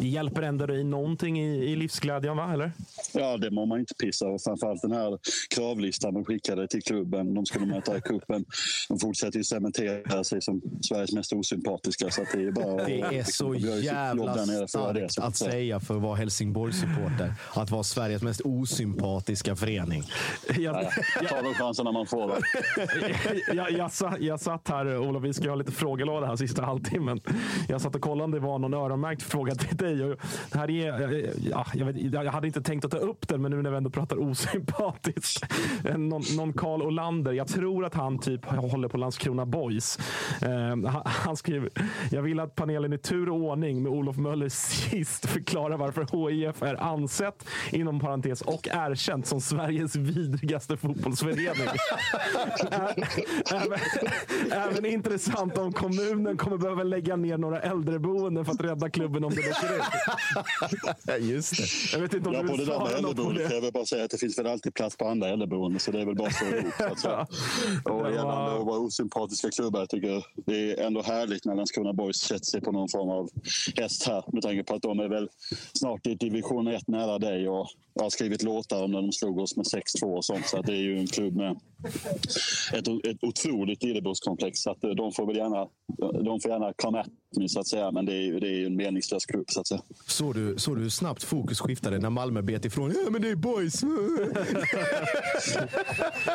det hjälper ändå dig någonting i, i livsglädjen, va? Eller? Ja, det må man inte pissa och framförallt den här kravlistan de skickade till klubben. De skulle möta i cupen. De fortsätter ju cementera sig som Sveriges mest osympatiska. Så det är, bara, det är så jävla starkt det, att säga för att vara Helsingborg-supporter. Att vara Sveriges mest osympatiska förening. Jag, jag, ta de chanserna man får. jag, jag, satt, jag satt här, Olof, vi ska ha lite frågelåda här sista halvtimmen. Jag satt och kollade om det var någon öronmärkt fråga till dig. Och det här är, ja, jag, vet, jag hade inte tänkt att ta upp den, men nu när vi ändå pratar osympatiskt. Någon, någon Karl Olander. Jag tror att han typ håller på Landskrona Boys. Uh, han, han skriver, jag vill att panelen i tur och ordning med Olof Möller sist förklarar varför HIF är ansett, inom parentes, och erkänt som Sveriges vidrigaste fotbollsförening. även, även intressant om kommunen kommer behöva lägga ner några äldreboenden för att rädda klubben om det läcker ut. Just det. Jag vet inte om ja, du vill svara något på det. jag väl bara säga att det finns väl alltid plats på andra äldreboenden så det är väl bara ihop. Att säga. Och Det gällande var- att vara osympatiska klubbar, jag tycker det är ändå härligt när Landskrona Boys sätter sig på någon form av häst här med tanke på att de är väl snart i division 1 nära dig och jag har skrivit låtar om när de slog oss med 6-2 och sånt så att det är ju en klubb med ett, ett otroligt Lillebrorskomplex så att eh, de får väl gärna de får gärna come at me så att säga men det är ju det är ju en meningslös klubb så att säga. Såg du, såg du hur snabbt fokus skiftade när Malmö bet ifrån? Ja, men det är boys!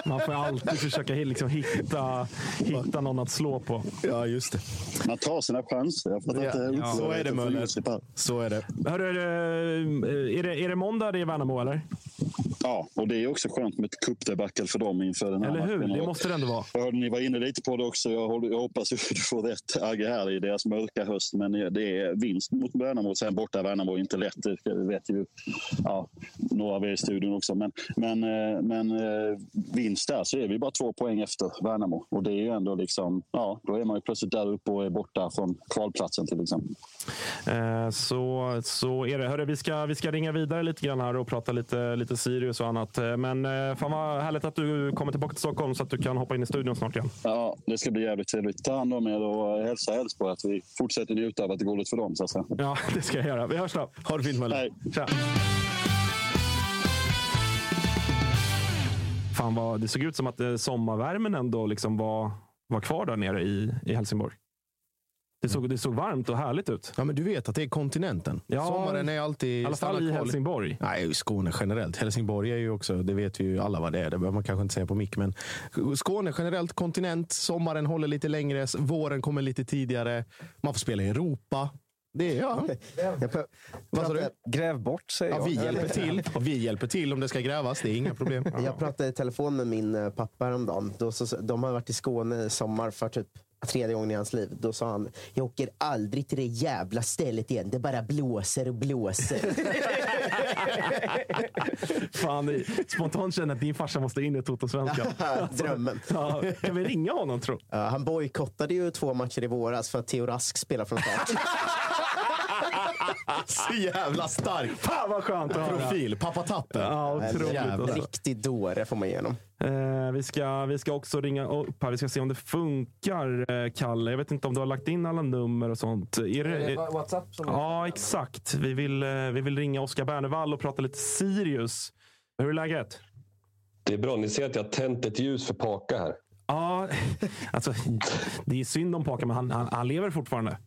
Man får alltid försöka liksom hitta, hitta någon att slå på. Ja, just det. Man tar sina chanser. Jag fattar Ja, inte ja, så är det, Möller. Så är det. Hörru, är, det, är, det, är det måndag det är Värnamo, eller? Ja, och det är också skönt med ett cupdebacle för dem inför den här Eller hur? matchen. Det måste det ändå vara. Jag hörde ni var inne lite på det också. Jag hoppas att du får rätt Agge här i deras mörka höst. Men det är vinst mot Värnamo. Sen borta Värnamo är inte lätt. Det vet ju ja, några av er i studion också. Men, men, eh, men eh, vinst där så är vi bara två poäng efter Värnamo. Och det är ju ändå liksom, ja, då är man ju plötsligt där uppe och är borta från kvalplatsen till exempel. Eh, så, så är det. Hörru, vi, ska, vi ska ringa vidare lite grann här och prata lite, lite Sirius och annat. Eh, Men eh, fan vad härligt att du kommer tillbaka till Stockholm så att du kan hoppa in i studion snart igen. Ja, det ska bli jävligt trevligt. Ta hand om er och hälsa Elfsborg att vi fortsätter njuta av att det går lite för dem. Så att säga. Ja, det ska jag göra. Vi hörs då. Ha det fint Möller. Hej. Tja. Fan vad, det såg ut som att eh, sommarvärmen ändå liksom var, var kvar där nere i, i Helsingborg. Det såg, det såg varmt och härligt ut. Ja, men du vet att det är kontinenten. Ja, Sommaren är alltid... I alla fall i Helsingborg. Nej, i Skåne generellt. Helsingborg är ju också, det vet vi ju alla vad det är. Det behöver man kanske inte säga på mick. Men Skåne generellt, kontinent. Sommaren håller lite längre. Våren kommer lite tidigare. Man får spela i Europa. Det är, ja. Jag pr- Vad sa du? Gräv bort säger Ja, jag. vi hjälper till. Vi hjälper till om det ska grävas. Det är inga problem. Jag pratade i telefon med min eh, pappa häromdagen. Då så, de har varit i Skåne i sommar för typ tredje gången i hans liv. Då sa han, jag åker aldrig till det jävla stället igen. Det bara blåser och blåser. Fan, spontant känner jag att din farsa måste in i Toto-svenskan. Drömmen. Ja, kan vi ringa honom tro? Ja, han bojkottade ju två matcher i våras för att Theo Rask spelar från start. Så jävla stark. Fan vad skönt att höra. Profil. Pappa Tappen. Ja, otroligt. En alltså. riktig dåre får man igenom. Eh, vi, ska, vi ska också ringa upp här. Vi ska se om det funkar, eh, Kalle. Jag vet inte om du har lagt in alla nummer och sånt. Är det, är, Whatsapp som ja, exakt. Vi vill, eh, vi vill ringa Oskar Bernevall och prata lite Sirius. Hur är läget? Det är bra. Ni ser att jag har tänt ett ljus för Paka här. Ja, alltså, det är synd om Paka, men han, han, han lever fortfarande.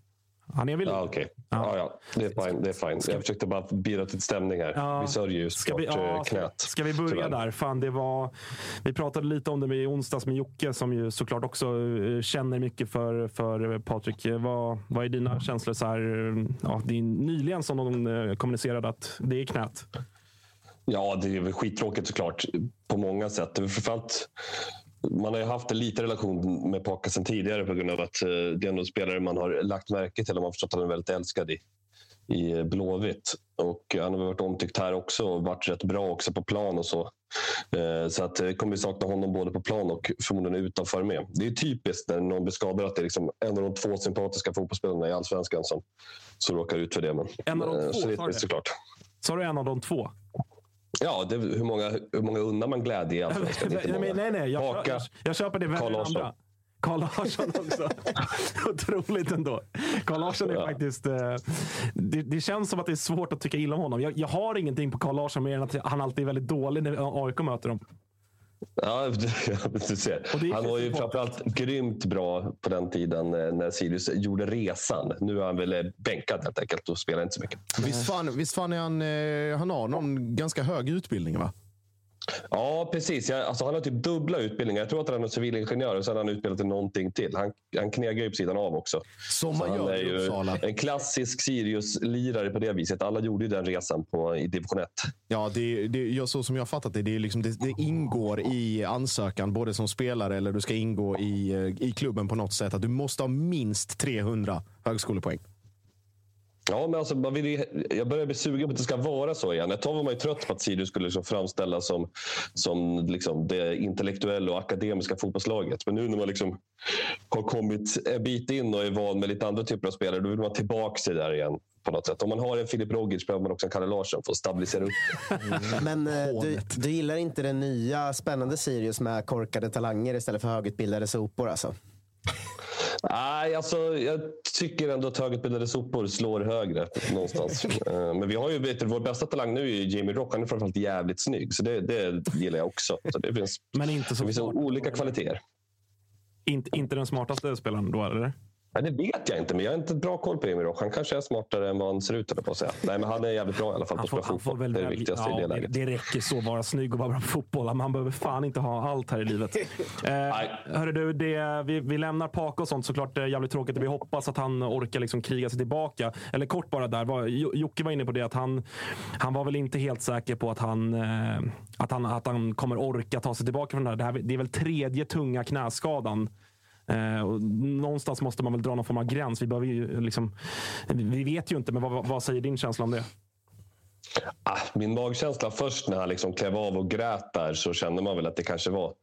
Han är väl... Ja, okej. Ja. Ja, Det är fine. Det är fine. Jag försökte bara bidra till stämning här. Ja. Vi sörjer ju Ska vi, ja, eh, ska, knät. ska vi börja tyvärr. där? Fan, det var, vi pratade lite om det med i onsdags med Jocke som ju såklart också eh, känner mycket för, för Patrik. Vad, vad är dina känslor? Så här, eh, ja, det är nyligen som de kommunicerade att det är knät. Ja, det är väl skittråkigt såklart på många sätt. Framförallt, man har ju haft en liten relation med Paka sen tidigare på grund av att eh, det är en spelare man har lagt märke till och man har förstått att han är väldigt älskad i, i Blåvitt. Och han har varit omtyckt här också och varit rätt bra också på plan och så. Eh, Så att eh, kommer vi sakna honom både på plan och förmodligen utanför med. Det är typiskt när någon blir skadad att det är liksom en av de två sympatiska fotbollsspelarna i Allsvenskan som, som råkar ut för det. Men, En av de eh, två, så det såklart. Sa du en av de två? Ja, det, hur, många, hur många unnar man glädje i Allsvenskan? Nej, nej, nej. Jag, Haka. jag, jag köper det värre än andra. Karl Larsson också. Otroligt ändå. Karl Larsson är Ja. faktiskt... Eh, det, det känns som att det är svårt att tycka illa om honom. Jag, jag har ingenting på Karl Larsson mer än att han alltid är väldigt dålig när AIK möter dem. Ja, du ser. Han var ju framförallt grymt bra på den tiden eh, när Sirius gjorde resan. Nu är han väl eh, bänkad helt enkelt och spelar inte så mycket. Visst fan, visst fan är han, eh, han har någon ganska hög utbildning va? Ja, precis. Jag, alltså, han har typ dubbla utbildningar. Jag tror att han är civilingenjör och sen har han utbildat till någonting till. Han, han knegar ju på sidan av också. Som man gör i Uppsala. en klassisk Sirius-lirare på det viset. Alla gjorde ju den resan på, i division 1. Ja, det, det, ja, så som jag har fattat det, det, är liksom, det, det ingår i ansökan, både som spelare eller du ska ingå i, eh, i klubben på något sätt, att du måste ha minst 300 högskolepoäng. Ja, men alltså, man vill ju, jag börjar bli sugen på att det ska vara så igen. Ett tag var man ju trött på att Sirius skulle liksom framställas som, som liksom det intellektuella och akademiska fotbollslaget. Men nu när man liksom har kommit en bit in och är van med lite andra typer av spelare, då vill man tillbaka till det där igen. på något sätt. Om man har en Filip Rogic behöver man också en Kalle Larsson för att stabilisera upp. Men eh, du, du gillar inte den nya spännande Sirius med korkade talanger istället för högutbildade sopor alltså? Nej, alltså, jag tycker ändå att högutbildade sopor slår högre någonstans. Eh, Men vi har ju, vet du, vår bästa talang nu är Jamie Rock. Han är framförallt jävligt snygg, så det, det gillar jag också. Så det finns, Men inte så det finns olika kvaliteter. Inte, inte den smartaste spelaren då, eller? Nej, det vet jag inte, men jag har inte bra koll på Jamie Rock. Han kanske är smartare än vad han ser ut, på att säga. Nej, men han är jävligt bra i alla fall på att spela fotboll. väl Det är det viktigaste i ja, det det, läget. det räcker så, vara snygg och vara bra på fotboll. Man behöver fan inte ha allt här i livet. Eh, hörru du, det, vi, vi lämnar Paka och sånt såklart. Det är jävligt tråkigt. Vi hoppas att han orkar liksom kriga sig tillbaka. Eller kort bara där. Var, Jo- Jocke var inne på det att han, han var väl inte helt säker på att han, eh, att han, att han kommer orka ta sig tillbaka från det här. Det, här, det är väl tredje tunga knäskadan. Eh, och någonstans måste man väl dra någon form av gräns. Vi, behöver ju liksom, vi vet ju inte, men vad, vad säger din känsla om det? Ah, min magkänsla först när han liksom klev av och grät där så kände man väl att det kanske var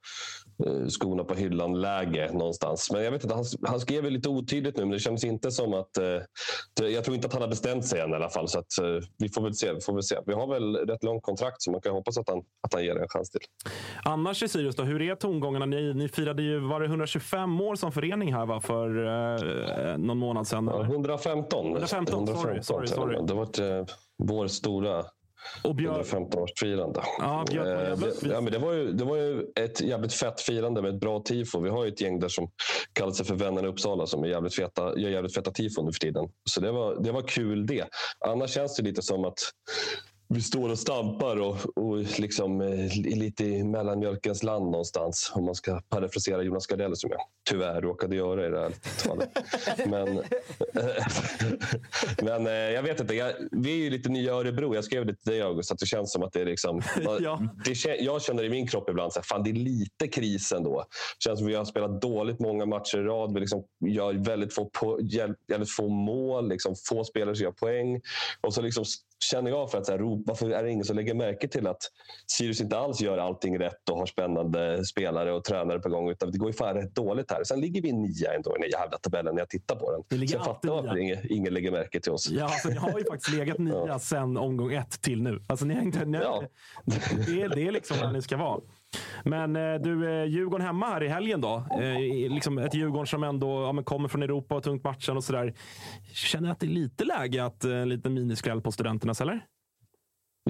skorna på hyllan-läge någonstans. Men jag vet inte, han, han skrev lite otydligt nu, men det känns inte som att... Eh, jag tror inte att han har bestämt sig än i alla fall. Så att, eh, vi får väl se. Vi, får väl se. vi har väl rätt långt kontrakt så man kan hoppas att han, att han ger en chans till. Annars i Sirius, då, hur är tongångarna? Ni, ni firade ju, var det 125 år som förening här va, för eh, någon månad sedan? Ja, eller? 115. 115, sorry, sorry, sorry. Det har varit eh, vår stora Och Björn... 15-årsfirande. Ja, Björn var Eh, det, ja, men det, var ju, det var ju ett jävligt fett firande med ett bra tifo. Vi har ju ett gäng där som kallar sig för Vännerna Uppsala som är jävligt feta, gör jävligt feta tifon nu för tiden. Så det var, det var kul det. Annars känns det lite som att vi står och stampar och, och liksom, eh, lite i mellanmjölkens land någonstans. Om man ska parafrasera Jonas Gardell som jag tyvärr råkade göra i det här fallet. Men, men eh, jag vet inte. Jag, vi är ju lite nya Örebro. Jag skrev det till dig August. Att det känns som att det är liksom, Ja. det, jag känner i min kropp ibland att fan, det är lite kris ändå. Det känns som att vi har spelat dåligt många matcher i rad. Vi liksom gör väldigt få, hjäl- väldigt få mål. Liksom, få spelare som gör poäng. Och så liksom känner jag för att så här, ro- varför är det ingen som lägger märke till att Sirius inte alls gör allting rätt och har spännande spelare och tränare på gång. Utan det går ju fan rätt dåligt här. Sen ligger vi nia ändå i den jävla tabellen när jag tittar på den. Vi Så jag fattar varför ingen, ingen lägger märke till oss. Ja, alltså, ni har ju faktiskt legat nia sen omgång ett till nu. Alltså, ni har inte, ni, Ja. det, är, det är liksom där ni ska vara. Men eh, du, eh, Djurgården hemma här i helgen då. Eh, liksom ett Djurgården som ändå ja, men kommer från Europa och tungt matchen och sådär. Känner att det är lite läge att en liten miniskräll på studenternas, eller?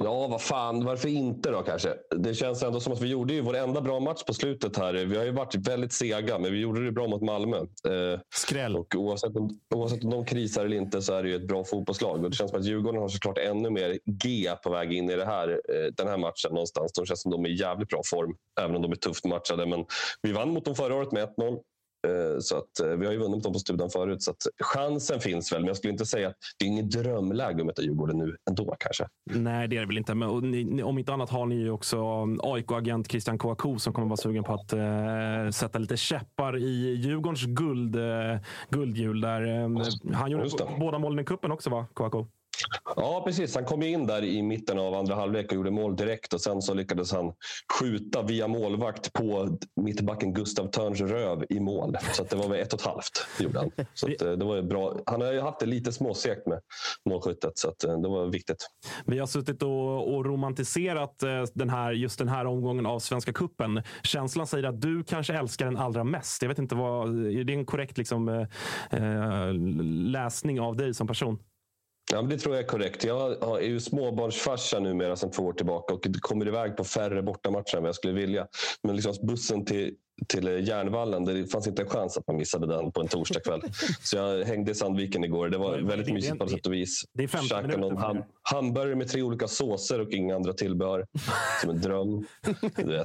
Ja, vad fan. Varför inte då kanske? Det känns ändå som att vi gjorde ju vår enda bra match på slutet här. Vi har ju varit väldigt sega, men vi gjorde det bra mot Malmö. Eh, Skräll. Och oavsett, om, oavsett om de krisar eller inte så är det ju ett bra fotbollslag. Och det känns som att Djurgården har såklart ännu mer G på väg in i det här, eh, den här matchen någonstans. De känns som de är i jävligt bra form, även om de är tufft matchade. Men vi vann mot dem förra året med 1-0. Eh, Så att, eh, vi har ju vunnit dem på studion förut. Så chansen finns väl, men jag skulle inte säga att det är inget drömläge att möta Djurgården nu ändå kanske. Nej, det är det väl inte. Men ni, om inte annat har ni ju också AIK-agent Christian Kouakou som kommer vara sugen på att eh, sätta lite käppar i Djurgårdens guld, eh, guldhjul. Där, eh, han gjorde båda målen i kuppen också, va? Kouakou? Ja, precis. Han kom in där i mitten av andra halvlek och gjorde mål direkt. och Sen så lyckades han skjuta via målvakt på mittbacken Gustav Törns röv i mål. Så att det var väl ett och ett halvt. Gjorde han. Så att, eh, det var bra. Han har ju haft det lite småsegt med målskyttet, så att, eh, det var viktigt. Vi har suttit och, och romantiserat eh, den här, just den här omgången av Svenska Kuppen. Känslan säger att du kanske älskar den allra mest. Jag vet inte vad, är det en korrekt liksom, eh, läsning av dig som person? Ja, men det tror jag är korrekt. Jag är ju småbarnsfarsa numera sedan två år tillbaka och kommer iväg på färre bortamatcher än vad jag skulle vilja. Men liksom bussen till, till Järnvallen, det fanns inte en chans att man missade den på en torsdagkväll. Så jag hängde i Sandviken igår. Det var väldigt det- mysigt på sätt och vis. det är 15 Käkade minuter någon ham, hamburgare med tre olika såser och inga andra tillbehör. Som en dröm.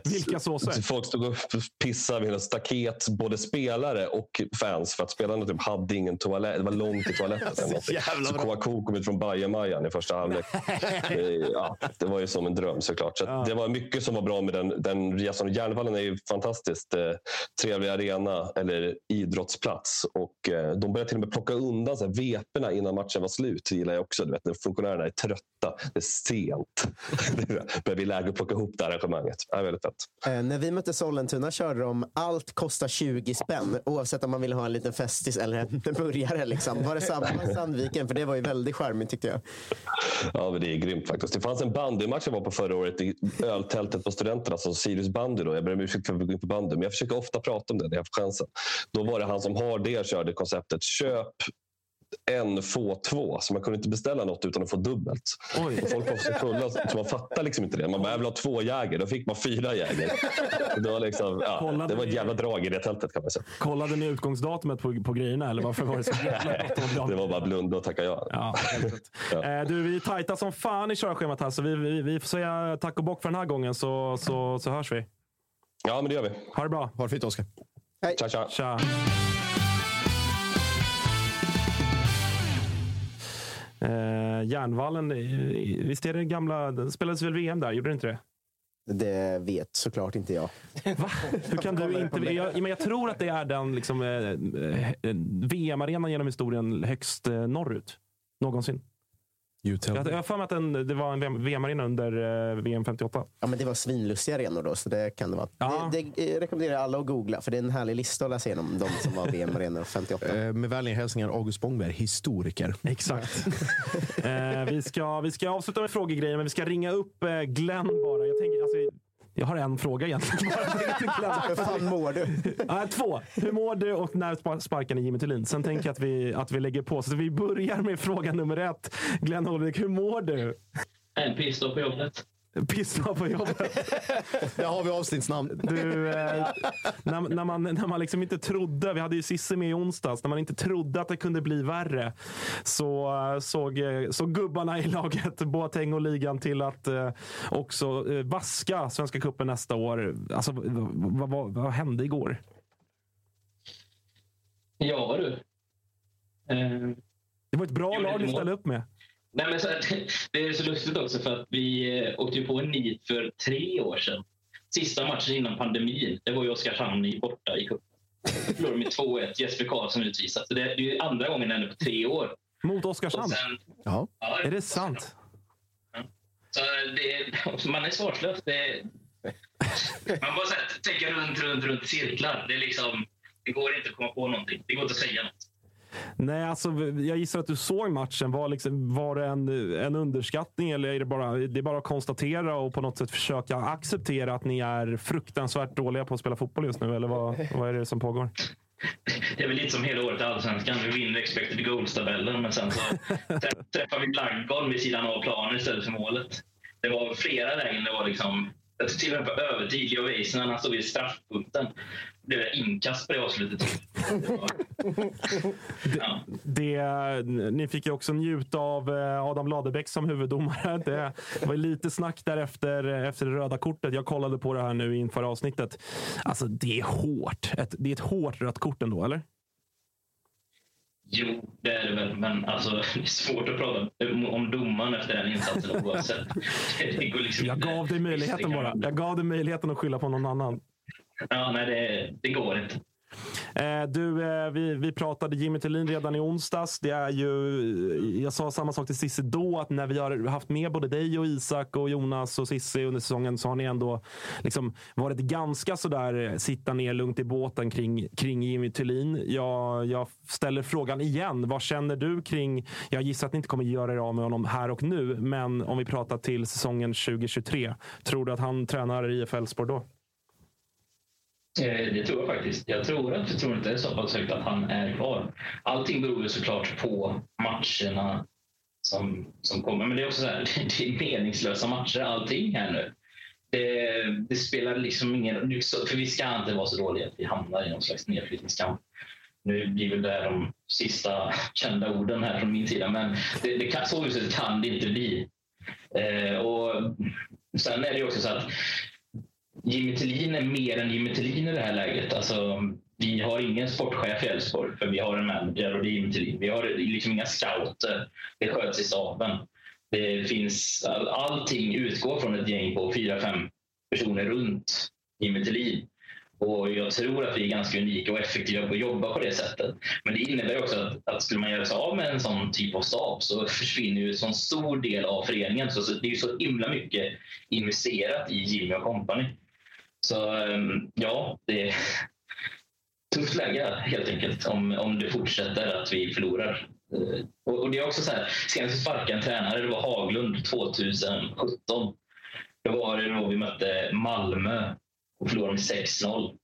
Vilka såser? Folk stod och pissade vid hela staket, både spelare och fans. För att spelarna typ hade ingen toalett. Det var långt till toaletten. Så. Kouakou kom ut från Bajamajan i första halvlek. Ja, det var ju som en dröm såklart. Så att Det var mycket som var bra med den, den resan. Järnvallen är ju fantastiskt eh, trevlig arena eller idrottsplats. Och, eh, de började till och med plocka undan så här, veporna innan matchen var slut. Det gillar jag också. Du vet, när funktionärerna är trötta. Det är sent. Det börjar bli läge att plocka ihop det här arrangemanget. Det är väldigt fett. Eh, när vi mötte Sollentuna körde de allt kostar 20 spänn oavsett om man vill ha en liten festis eller en burgare. Liksom. Var det samma i Sandviken? För det var ju väldigt charmigt tyckte jag. Ja, men det är grymt faktiskt. Det fanns en bandymatch jag var på förra året i öltältet på Studenterna, alltså Sirius bandy. Då. Jag ber om ursäkt för att vi går in på bandy, men jag försöker ofta prata om det när jag får chansen. Då var det han som har det körde konceptet köp en, få två. Så man kunde inte beställa något utan att få dubbelt. Och folk var så fulla så man fattar liksom inte det. Man bara, jag vill ha två Jäger. Då fick man fyra Jäger. Det var, liksom, ja, det var ett jävla drag i det tältet kan man säga. Kollade ni utgångsdatumet på, på grejerna eller varför var det så jävla? Det var bara blunda och tacka ja. Ja, rätt. Eh, du, vi är tajta som fan i körschemat här, så vi, vi, vi får säga tack och bock för den här gången så, så, så hörs vi. Ja, men det gör vi. Ha det bra. Ha det fint Oskar. Tja, tja. Tja. Eh, Järnvallen, eh, visst är det gamla... Det spelades väl VM där? Gjorde det inte det? Det vet såklart inte jag. Hur kan du inte... Jag, men jag tror att det är den liksom, eh, eh, VM-arenan genom historien högst eh, norrut. Någonsin. Jag, har för mig att den, det var en VM-arena under eh, VM 58. Ja, men det var svinlustiga arenor då, så det kan det vara. Ja. Det, det rekommenderar jag alla att googla, för det är en härlig lista att läsa igenom de som var VM-arenor 58. Eh, Med vänliga hälsningar August Spångberg, historiker. Exakt. eh, vi, ska, vi ska avsluta med frågegrejer, men vi ska ringa upp eh, Glenn bara. Jag, tänker, alltså, jag har en fråga egentligen. Hur fan mår du? Ja, två. Hur mår du och när spa- sparkar ni Jimmy Thulin? Sen tänker jag att vi, att vi lägger på. Så vi börjar med fråga nummer ett. Glenn Holmvik, hur mår du? En pissdag på jobbet. Pissdag på jobbet. Där har vi avsnittsnamn. Du, eh, när, när, man, när man liksom inte trodde, vi hade ju Cissi med i onsdags, när man inte trodde att det kunde bli värre så eh, såg, eh, såg gubbarna i laget Boateng och ligan till att eh, också eh, vaska Svenska cupen nästa år. Alltså, vad, vad, vad hände igår? Ja du. Eh, Det var ett bra lag ni ställde upp med. Nej, men så, det är så lustigt också för att vi eh, åkte på en nit för tre år sedan. Sista matchen innan pandemin, det var ju Oskarshamn i- borta i cupen. Förlorade med 2-1, Jesper Karlsson utvisad. Så det är ju andra gången ännu på tre år. Mot Oskarshamn? Sen- Ja. Ja, Är det sant? Så det, man är svarslös. Det, man bara så här, tänker runt, runt, runt cirklar. Det, är liksom, det går inte att komma på någonting. Det går inte att säga något. Nej, alltså, jag gissar att du såg matchen. Var, liksom, var det en, en underskattning eller är det bara, det är bara att konstatera och på något sätt försöka acceptera att ni är fruktansvärt dåliga på att spela fotboll just nu? Eller vad, vad är det som pågår? Det är väl lite som hela året i Allsvenskan. Vi vinner expected goals-tabellen, men sen så träffar vi blankgolv vid sidan av planen istället för målet. Det var flera lägen det var liksom... Till och med på övertid, Leo Väisänen, han stod vid straffpunkten. Blev inkast på det avslutet. Ja. Det, ni fick ju också njuta av eh, Adam Ladebäck som huvuddomare. Det var lite snack där efter, det röda kortet. Jag kollade på det här nu inför avsnittet. Alltså, det är hårt. Ett, det är ett hårt rött kort ändå, eller? Jo, det är det väl. Men alltså, det är svårt att prata om domaren efter den insatsen oavsett. Det går liksom Jag gav dig möjligheten bara. Jag gav dig möjligheten att skylla på någon annan. Ja, nej, det, det går inte. Eh, du, eh, vi, vi pratade Jimmy Tillin redan i onsdags. Det är ju, eh, jag sa samma sak till Cissi då, att när vi har haft med både dig och Isak och Jonas och Cissi under säsongen så har ni ändå liksom varit ganska sådär sitta ner lugnt i båten kring, kring Jimmy Tillin. Jag, jag ställer frågan igen. Vad känner du kring, jag gissar att ni inte kommer göra er av med honom här och nu, men om vi pratar till säsongen 2023. Tror du att han tränar i IF då? Eh, det tror jag faktiskt. Jag tror att förtroendet är så pass högt att han är kvar. Allting beror ju såklart på matcherna som, som kommer. Men det är också så här, det är meningslösa matcher allting här nu. Det, det spelar liksom ingen... För vi ska inte vara så dåliga att vi hamnar i någon slags nedflyttningskamp. Nu blir väl det här de sista kända orden här från min sida, men det, det kan, så kan det inte bli. Eh, och sen är det ju också så att Jimmy Tillin är mer än Jimmy Tillin i det här läget. Alltså, vi har ingen sportchef i Elfsborg, för vi har en manager och det är Jimmy Tillin. Vi har liksom inga scouter. Det sköts i staben. Det finns, all, allting utgår från ett gäng på fyra, fem personer runt Jimmy Tillin. Och jag tror att vi är ganska unika och effektiva på att jobba på det sättet. Men det innebär också att, att skulle man göra sig av med en sån typ av stab så försvinner ju en sån stor del av föreningen. Så, så det är ju så himla mycket investerat i Jimmy och company. Så ehm, ja, det är tufft läge helt enkelt om, om det fortsätter att vi förlorar. Eh, och, och det är också så här, senast vi sparkade en tränare, det var Haglund 2017. Då var det då vi mötte Malmö och förlorade med 6-0.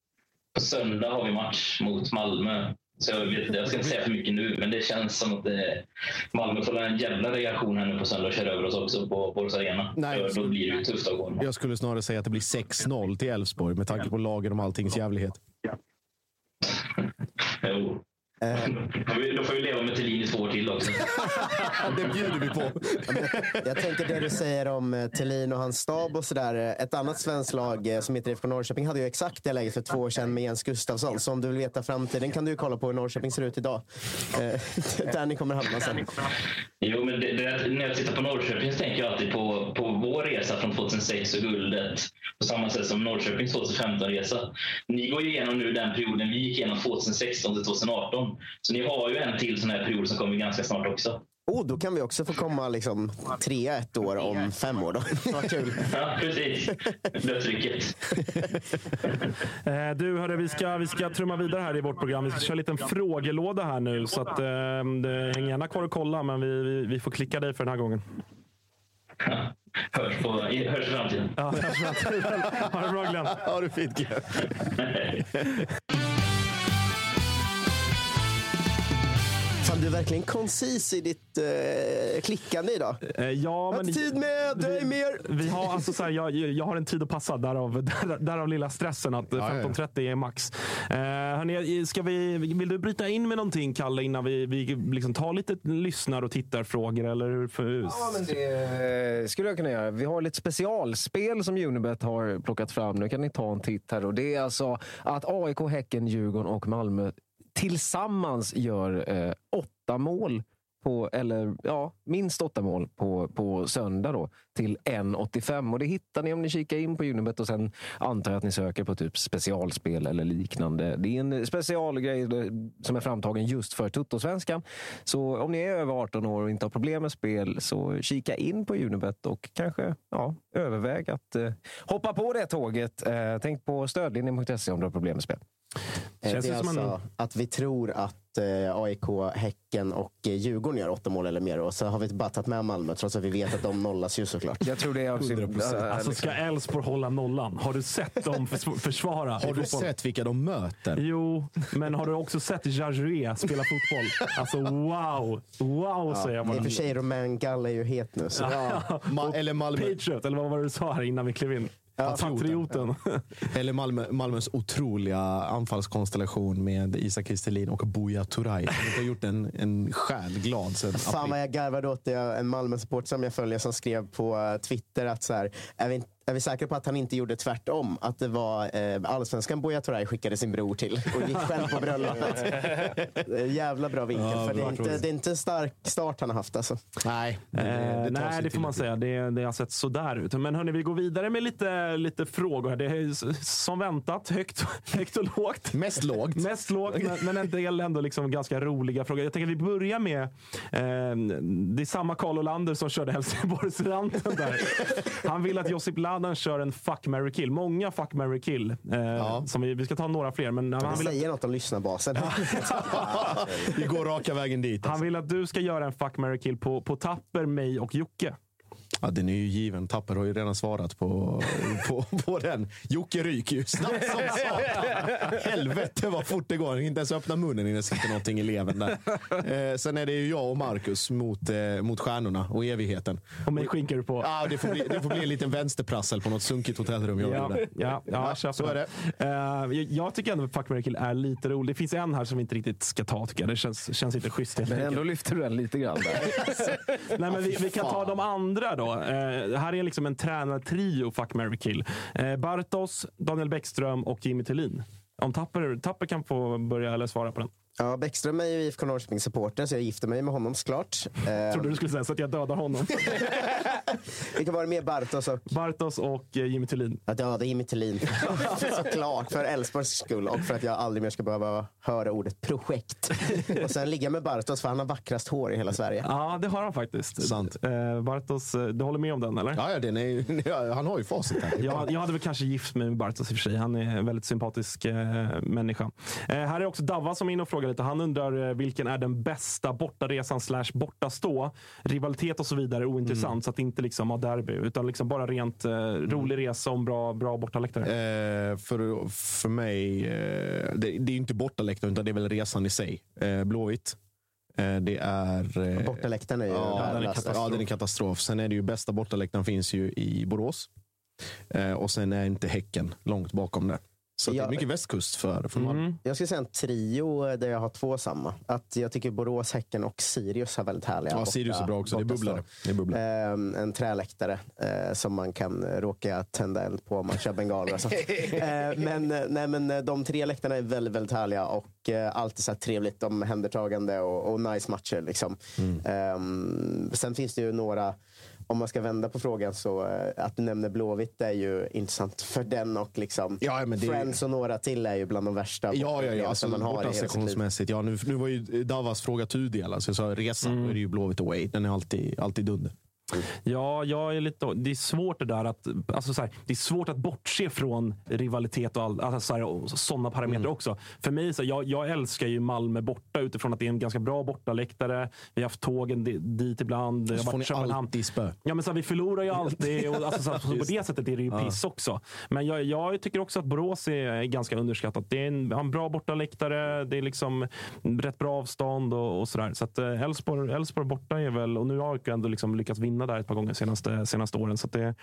På söndag har vi match mot Malmö. Så jag, vet, jag ska inte säga för mycket nu, men det känns som att det, Malmö får en jävla reaktion här nu på söndag och kör över oss också på Borås Arena. Nej. Då blir det tufft att gå. Jag skulle snarare säga att det blir 6-0 till Elfsborg med tanke på lagen om alltings jävlighet. Jo. Då får vi- Då får vi leva med Thelin i två år till också. det bjuder vi på. Jag tänker det du säger om eh, Thelin och hans stab och sådär. Ett annat svenskt lag eh, som heter IFK Norrköping hade ju exakt det läget för två år sedan med Jens Gustafsson. Så om du vill veta framtiden kan du ju kolla på hur Norrköping ser ut idag. Eh, Där ni kommer hamna sen. Jo, men det, det, när jag tittar på Norrköping så tänker jag alltid på, på vår resa från 2006 och guldet. På samma sätt som Norrköpings 2015-resa. Ni går ju igenom nu den perioden vi gick igenom 2016 till 2018. Så ni har ju en till sån här period som kommer ganska snart också. Oh, då kan vi också få komma liksom, trea ett år om fem år. Då. Vad kul. Ja, precis. Dödstrycket. Eh, Du, hörru, vi ska, vi ska trumma vidare här i vårt program. Vi ska köra en liten frågelåda här nu. Så att, eh, det, häng gärna kvar och kolla, men vi, vi, vi får klicka dig för den här gången. Hörs, på, hörs i framtiden. Ja, hörs i framtiden. Ha det bra Glenn. Ha det fint Glenn. Fan, du är verkligen koncis i ditt eh, klickande idag. Eh, ja, Har men tid med dig mer. Vi har alltså så här, jag, jag har en tid att passa, därav, där, därav lilla stressen att ja, ja. 15.30 är max. Eh, hörni, ska vi, vill du bryta in med någonting, Kalle, innan vi, vi liksom tar lite lyssnar och tittarfrågor? Eller hur? Ja, men det skulle jag kunna göra. Vi har lite specialspel som Unibet har plockat fram. Nu kan ni ta en titt här. Och det är alltså att AIK, Häcken, Djurgården och Malmö tillsammans gör eh, åtta mål. På, eller ja, minst åtta mål på, på söndag då, till 1,85. Och det hittar ni om ni kikar in på Unibet och sen antar jag att ni söker på typ specialspel eller liknande. Det är en specialgrej eh, som är framtagen just för Tuttosvenskan. Så om ni är över 18 år och inte har problem med spel så kika in på Unibet och kanske ja, överväg att eh, hoppa på det tåget. Eh, tänk på stödlinjen.se om du har problem med spel. Eh, Känns det är alltså att vi tror att eh, AIK, Häcken och eh, Djurgården gör åtta mål eller mer. Och så har vi bara tagit med Malmö trots att vi vet att de nollas ju såklart. Jag tror det är sin- 100%. Alltså ska Elfsborg hålla nollan? Har du sett dem förs- försvara? Har du fotboll? sett vilka de möter? Jo, men har du också sett Jarue spela fotboll? Alltså wow! Wow säger jag I och bara. för sig, Romain Gall är ju het nu. Så. Ma- eller Malmö. Patriot, eller vad var det du sa här innan vi klev in? Patrioten. Eller Malmö, Malmös otroliga anfallskonstellation med Isak Kristelin och Buya Turay. De har gjort en, en själ glad sen Fan vad jag garvade åt det. En Malmö-support som jag följer som skrev på eh, Twitter att så här, är, vi, är vi säkra på att han inte gjorde tvärtom? Att det var eh, allsvenskan Buya Turay skickade sin bror till och gick själv på bröllopet. Jävla bra vinkel. Ja, för det är, inte, det är inte en stark start han har haft. Alltså. Nej, det, Eh, det nej, det får man det. säga. Det, det har sett sådär ut. Men hörni, vi går vidare med lite, lite frågor. här. Det är som väntat högt, högt och lågt. Mest lågt. Mest lågt, men, men en del ändå liksom ganska roliga frågor. Jag tänker att vi börjar med, eh, det är samma Carl Olander som körde Helsingborgsranten där. Han vill att Josip Ladan kör en fuck, marry, kill. Många fuck, marry, kill. Eh, som vi, vi ska ta några fler. Men han Han vill att, säger något om lyssnarbasen. Vi går raka vägen dit. han Alltså. vill att du ska göra en fuck, marry, kill på, på Tapper, mig och Jocke. Ja, den är ju given. Tapper har ju redan svarat på, på, på den. Jocke ryker ju snabbt som satan. Helvete vad fort det går. Inte ens öppna munnen innan det sitter någonting i levern där. Eh, sen är det ju jag och Marcus mot, eh, mot stjärnorna och evigheten. Och mig skinkar du på. Ja, det, får bli, det får bli en liten vänsterprassel på något sunkigt hotellrum. Jag Ja, gjorde. ja, ja, köper så är det. Eh, jag- jag tycker ändå att Fuck, kill är lite roligt. Det finns en här som vi inte riktigt ska ta tycker jag. Det känns, känns inte schysst. Men ändå lyfter du den lite grann där. Nej, men vi, vi kan ta de andra då. Eh, här är liksom en tränartrio, fuck, marry, kill. Eh, Bartos, Daniel Bäckström och Jimmy Tillin. Om Tapper, Tapper kan få börja eller svara på den. Ja, Bäckström är ju IFK Norrköping-supporter så jag gifter mig med honom såklart. Trodde du skulle säga så att jag dödar honom. vilka var det mer? Bartos och... Bartos och eh, Jimmy Tillin. Jag dödade Jimmy Tillin. Såklart, för Elfsborgs skull och för att jag aldrig mer ska behöva höra ordet projekt. Och sen ligga med Bartos för han har vackrast hår i hela Sverige. Ja, det har han faktiskt. Sant. Eh, Bartos, eh, du håller med om den eller? Ja, ja, den är, han har ju facit här. Jag, jag hade väl kanske gift mig med Bartos i och för sig. Han är en väldigt sympatisk eh, människa. Eh, här är också Davva som är inne och frågar lite. Han undrar eh, vilken är den bästa bortaresan slash bortastå? Rivalitet och så vidare är ointressant. Mm. Så att det inte liksom har derby. Utan liksom bara rent eh, rolig resa om bra, bra bortaläktare. Eh, för, för mig, eh, det, det är ju inte bortaläktaren utan det är väl resan i sig. Eh, Blåvitt. Eh, det är... Eh, Bortaläktaren är ju ja, den är katastrof. ja, den är katastrof. Sen är det ju bästa bortaläktaren finns ju i Borås. Och sen är inte Häcken långt bakom där. Så det är mycket västkust för, för Malmö. Jag skulle säga en trio där jag har två samma. Att jag tycker Borås, Häcken och Sirius har väldigt härliga Ja, borta- Sirius är bra också. Det är bubblare. Det är bubblare. Ehm, en träläktare eh, som man kan eh, råka tända eld på om man kör bengaler. och sånt. Eh, men, eh, nej, men eh, de tre läktarna är väldigt, väldigt härliga och eh, alltid så här trevligt omhändertagande och, och nice matcher. Liksom. Mm. Ehm, sen finns det ju några om man ska vända på frågan så eh, att du nämner Blåvitt är ju intressant för den och liksom Ja, men det- Friends och några till är ju bland de värsta Ja, ja, ja. som Alltså, man har i. Ja, nu, nu var ju Davas fråga tudelad. Så jag sa resan, Mm. då är det ju Blåvitt away. Den är alltid, alltid dunder. Ja, jag är lite, det är svårt det där att, alltså så här, det är svårt att bortse från rivalitet och, all, alltså sådana parametrar Mm. också. För mig, så här, jag, jag älskar ju Malmö borta utifrån att det är en ganska bra bortaläktare. Vi har haft tågen di- dit ibland. Jag Så får ni Köpenhamn. alltid spö. Ja, men så här, vi förlorar ju alltid. Och, alltså, så, här, på det sättet är det ju Ja. piss också. Men jag, jag tycker också att Borås är ganska underskattat. Det är en, en bra bortaläktare, det är liksom rätt bra avstånd och, och sådär. Så att eh, Elfsborg borta är väl, och nu har jag ändå liksom lyckats vinna där ett par gånger senaste, senaste åren. Så att det,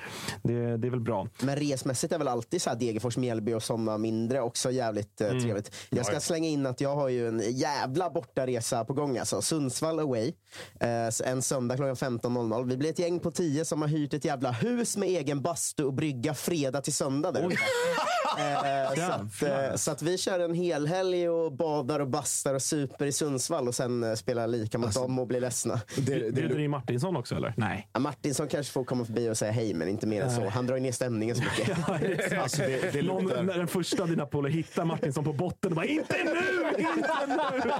det, det är väl bra. Men resmässigt är väl alltid så här Degerfors, Mjällby och sådana mindre också jävligt eh, Mm. trevligt. Jag ska Ja, ja. slänga in att jag har ju en jävla bortaresa på gång. Alltså. Sundsvall away. Eh, en söndag klockan 15.00. Vi blir ett gäng på 10 som har hyrt ett jävla hus med egen bastu och brygga fredag till söndag. Där eh, så, att, eh, så att vi kör en helhelg och badar och bastar och super i Sundsvall och sen eh, spelar lika mot dem och blir ledsna. Bjuder in Martinsson också eller? Nej. Ja, Martinsson kanske får komma förbi och säga hej, men inte mer än så. Nej. Han drar ju ner stämningen så mycket. Ja. Alltså, det- det Någon, när den första av dina polare hittar Martinsson på botten och bara “Inte nu! Inte nu!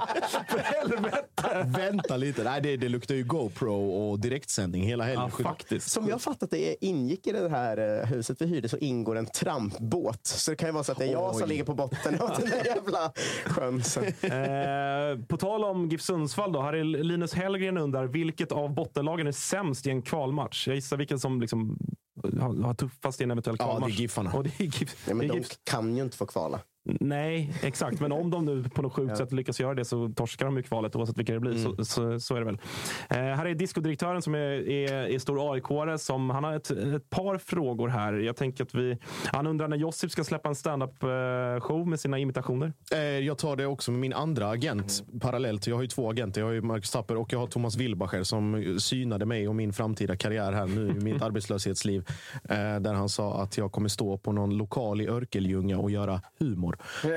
För helvete!” Vänta lite. Nej, det, det luktar ju GoPro och direktsändning hela helgen. faktiskt. Som jag fattat det ingick i det här eh, huset vi hyrde så ingår en trampbåt. Så det kan ju vara så att det är jag som Oj. ligger på botten av den där jävla sjön. Eh, på tal om GIF Sundsvall då. Här är Linus Hellgren undrar vilket av bottenlagen är sämst i en kvalmatch? Jag gissar vilken som liksom har, har tuffast i en eventuell Ja, det är kvalmatch. Giffarna. Och det är GIF. Ja, men det är de GIF. kan ju inte få kvala. Nej, exakt. Men om de nu på något sjukt Ja. sätt lyckas göra det så torskar de ju kvalet oavsett vilka det blir. Mm. Så, så, så är det väl. Eh, här är discodirektören som är, är, är stor aik som Han har ett, ett par frågor här. Jag tänker att vi, han undrar när Josip ska släppa en standup eh, med sina imitationer. Eh, Jag tar det också med min andra agent parallellt. Jag har ju två agenter. Jag har ju Marcus Tapper och jag har Thomas Wilbacher som synade mig och min framtida karriär här nu i mitt arbetslöshetsliv. Eh, Där han sa att jag kommer stå på någon lokal i Örkelljunga och göra humor.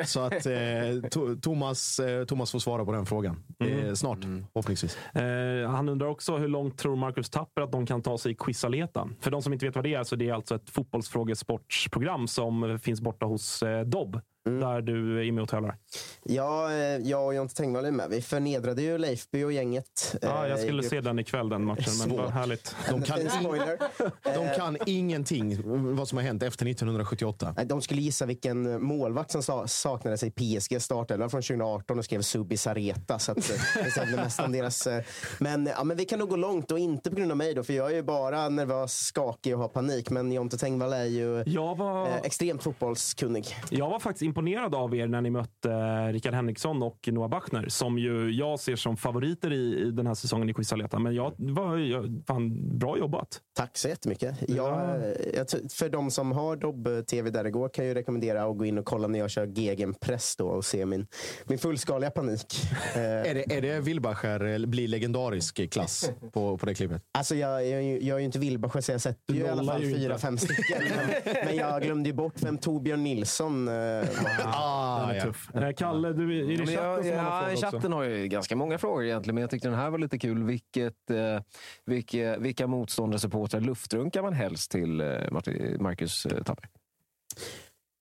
Så att eh, To- Thomas, eh, Thomas får svara på den frågan. Eh, Snart, förhoppningsvis. Eh, han undrar också hur långt tror Marcus Tapper att de kan ta sig i Quizaleta? För de som inte vet vad det är, så det är alltså ett fotbollsfrågesportsprogram som finns borta hos eh, Dobb. Där du är med och tävlar. Ja, eh, jag och Jonte Tengvall är med. Vi förnedrade ju Leifby och gänget. Ja, eh, jag i skulle se den ikväll, den matchen. Men vad Svårt. härligt. De kan, de kan ingenting vad som har hänt efter 1978. Nej, De skulle gissa vilken målvakt som sa- saknades i PSG startelva från 2018 och skrev Subi Sareta. Så att, eh, det väl mest om deras... eh, Men, ja, men vi kan nog gå långt och inte på grund av mig då, för jag är ju bara nervös, skakig och har panik. Men Jonte Tengvall är ju Jag var... eh, extremt fotbollskunnig. Jag var faktiskt imponerad av er när ni mötte eh, Rickard Henriksson och Noah Bachner som ju jag ser som favoriter i, i den här säsongen i Quizaleta. Men jag var jag, fan, bra jobbat. Tack så jättemycket. Jag, eh, jag, för de som har Dobb-tv där det går kan jag ju rekommendera att gå in och kolla när jag kör gegenpress då och se min, min fullskaliga panik. Eh, Är det, är det Wilbacher blir legendarisk klass på, på det klippet? Alltså jag, jag, är ju- jag är ju inte Wilbacher så jag sätter ju i alla fall fyra, fem stycken. Men, men jag glömde ju bort vem Torbjörn Nilsson var. Ah, Den är tuff. Eh, Kalle, du, är det men chatten jag, som har ja, fråga chatten också? har ju ganska många frågor egentligen, men jag tyckte den här var lite kul. Vilket, eh, vilka, vilka motståndare, supportrar, luftrunkar man helst till eh, Marcus eh, Tapper?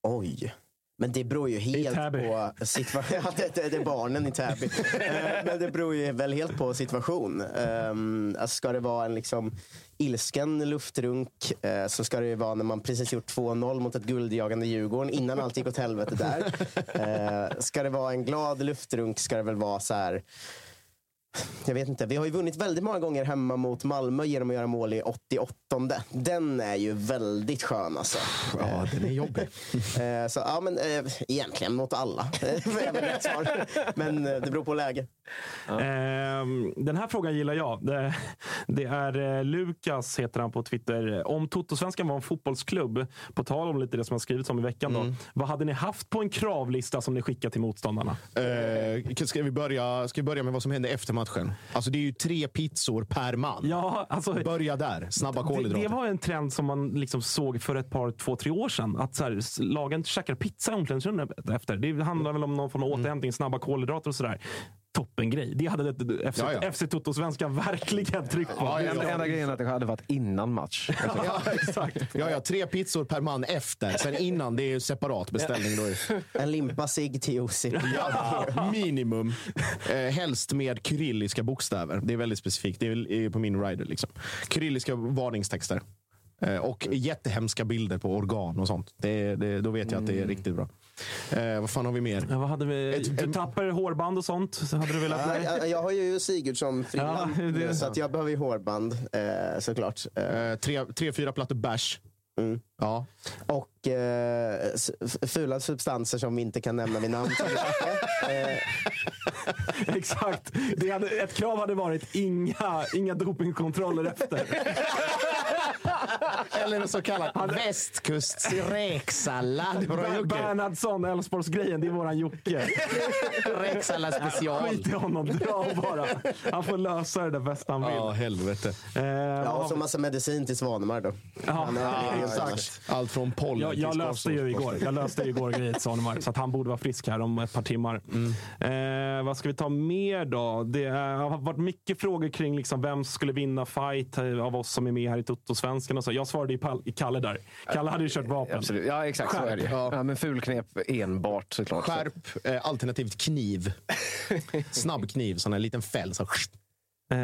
Oj. Men det beror ju helt på situation. Ja, det, det, det är barnen i Täby. Eh, Men det beror ju väl helt på situation. Um, alltså ska det vara en liksom ilsken luftrunk eh, så ska det ju vara när man precis gjort 2-0 mot ett guldjagande Djurgården innan allt gick åt helvete där. Eh, ska det vara en glad luftrunk ska det väl vara så här jag vet inte. Vi har ju vunnit väldigt många gånger hemma mot Malmö genom att göra mål i 88. Den är ju väldigt skön alltså. Ja, den är jobbig. Eh, Så ja, men eh, egentligen mot alla. Men eh, det beror på läge. Ehm, den här frågan gillar jag. Det, det är eh, Lukas, heter han på Twitter. Om Totosvenskan var en fotbollsklubb, på tal om lite det som har skrivits om i veckan, då, vad hade ni haft på en kravlista som ni skickar till motståndarna? Eh, ska, vi börja, ska vi börja med vad som hände efter matchen? Alltså det är ju tre pizzor per man. Ja, alltså, Börja där. Snabba det, kolhydrater. det var en trend som man liksom såg för ett par, två, tre år sedan. Att så här, lagen käkar pizza i omklädningsrummet efter. Det handlar väl om någon form av återhämtning, snabba kolhydrater och sådär. Toppengrej. Det hade det- FC, Ja, ja. FC Toto-svenskan verkligen tryckt på. Ja, Enda, enda grejen är att det hade varit innan match. Ja, exakt. Ja, ja, tre pizzor per man efter. Sen innan, det är ju separat beställning. Då. En limpa cigg till Josip. Ja, minimum. Eh, helst med kyrilliska bokstäver. Det är väldigt specifikt. Det är på min rider. Liksom. Kyrilliska varningstexter. Eh, och jättehemska bilder på organ och sånt. Det, det, då vet jag att det är riktigt bra. Eh, vad fan har vi mer? Ja, vad hade vi? Du tappar hårband och sånt. Så hade du velat... Ja, jag, jag har ju Sigurdsson Ja, det är så att jag behöver ju hårband eh, såklart. Eh, Eh, tre, tre, fyra plattor bärs. Ja. och eh, fula substanser som vi inte kan nämna vid namn. eh, Exakt. Det hade, ett krav hade varit inga, inga dopingkontroller efter. Eller en så kallad västkusts räksallad. Ber- Bernhardsson, Elfsborgsgrejen, det är våran Jocke. Räksallad special. Skit i honom, dra bara. Han får lösa det där bäst han vill. Ja, helvete. Eh, ja, och så massa medicin till Svanemar då. Ja, Han exakt. Allt från pollen Jag, jag till löste ju igår. Jag löste ju igår grejet Sanemark, så att han borde vara frisk här om ett par timmar. Eh, vad ska vi ta mer då? Det är, har varit mycket frågor kring liksom vem skulle vinna fight eh, av oss som är med här i Toto-svenskan. Och så. Jag svarade i, Pal- i Kalle där. Kalle hade ju kört vapen. Absolut. Ja, exakt så är det. Ja. Ja, men fulknep enbart såklart. Skärp, eh, alternativt kniv. Snabb kniv, sån här liten fäll. Så. Eh,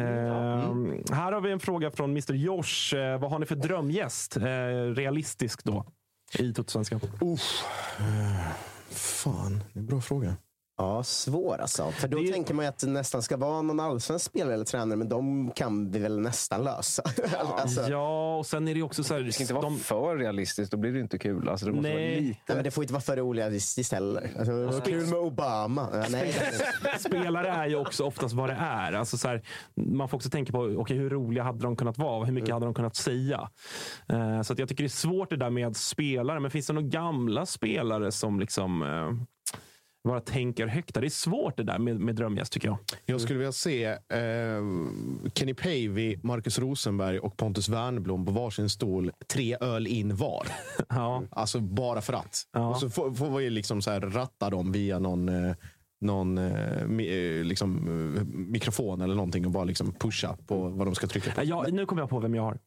Här har vi en fråga från Mr Josh. Eh, vad har ni för drömgäst? Eh, realistisk då, i Toto-svenskan. Uff. Eh, Fan, det är en bra fråga. Ja, svår alltså. För då tänker man ju att det nästan ska vara någon allsvensk spelare eller tränare, men de kan vi väl nästan lösa. alltså, Ja, och sen är det ju också så här... Det ska inte vara för realistiskt, då blir det inte kul. Alltså, det måste Nej. vara lite. Nej, men det får inte vara för orealistiskt heller. Alltså, det var kul med Obama. Ja, nej. Spelare är ju också oftast vad det är. Alltså så här, man får också tänka på okay, hur roliga hade de kunnat vara? Hur mycket hade de kunnat säga? Eh, så att jag tycker det är svårt det där med spelare. Men finns det några gamla spelare som liksom eh, bara tänker högt? Det är svårt det där med, med drömgäst tycker jag. Jag skulle vilja se eh, Kenny Pavey, Marcus Rosenberg och Pontus Wernbloom på varsin stol. Tre öl in var. Ja. Alltså bara för att. Ja. Och så får, får vi liksom så här ratta dem via någon, eh, någon eh, eh, liksom, eh, mikrofon eller någonting och bara liksom pusha på vad de ska trycka på. Ja, nu kommer jag på vem jag har.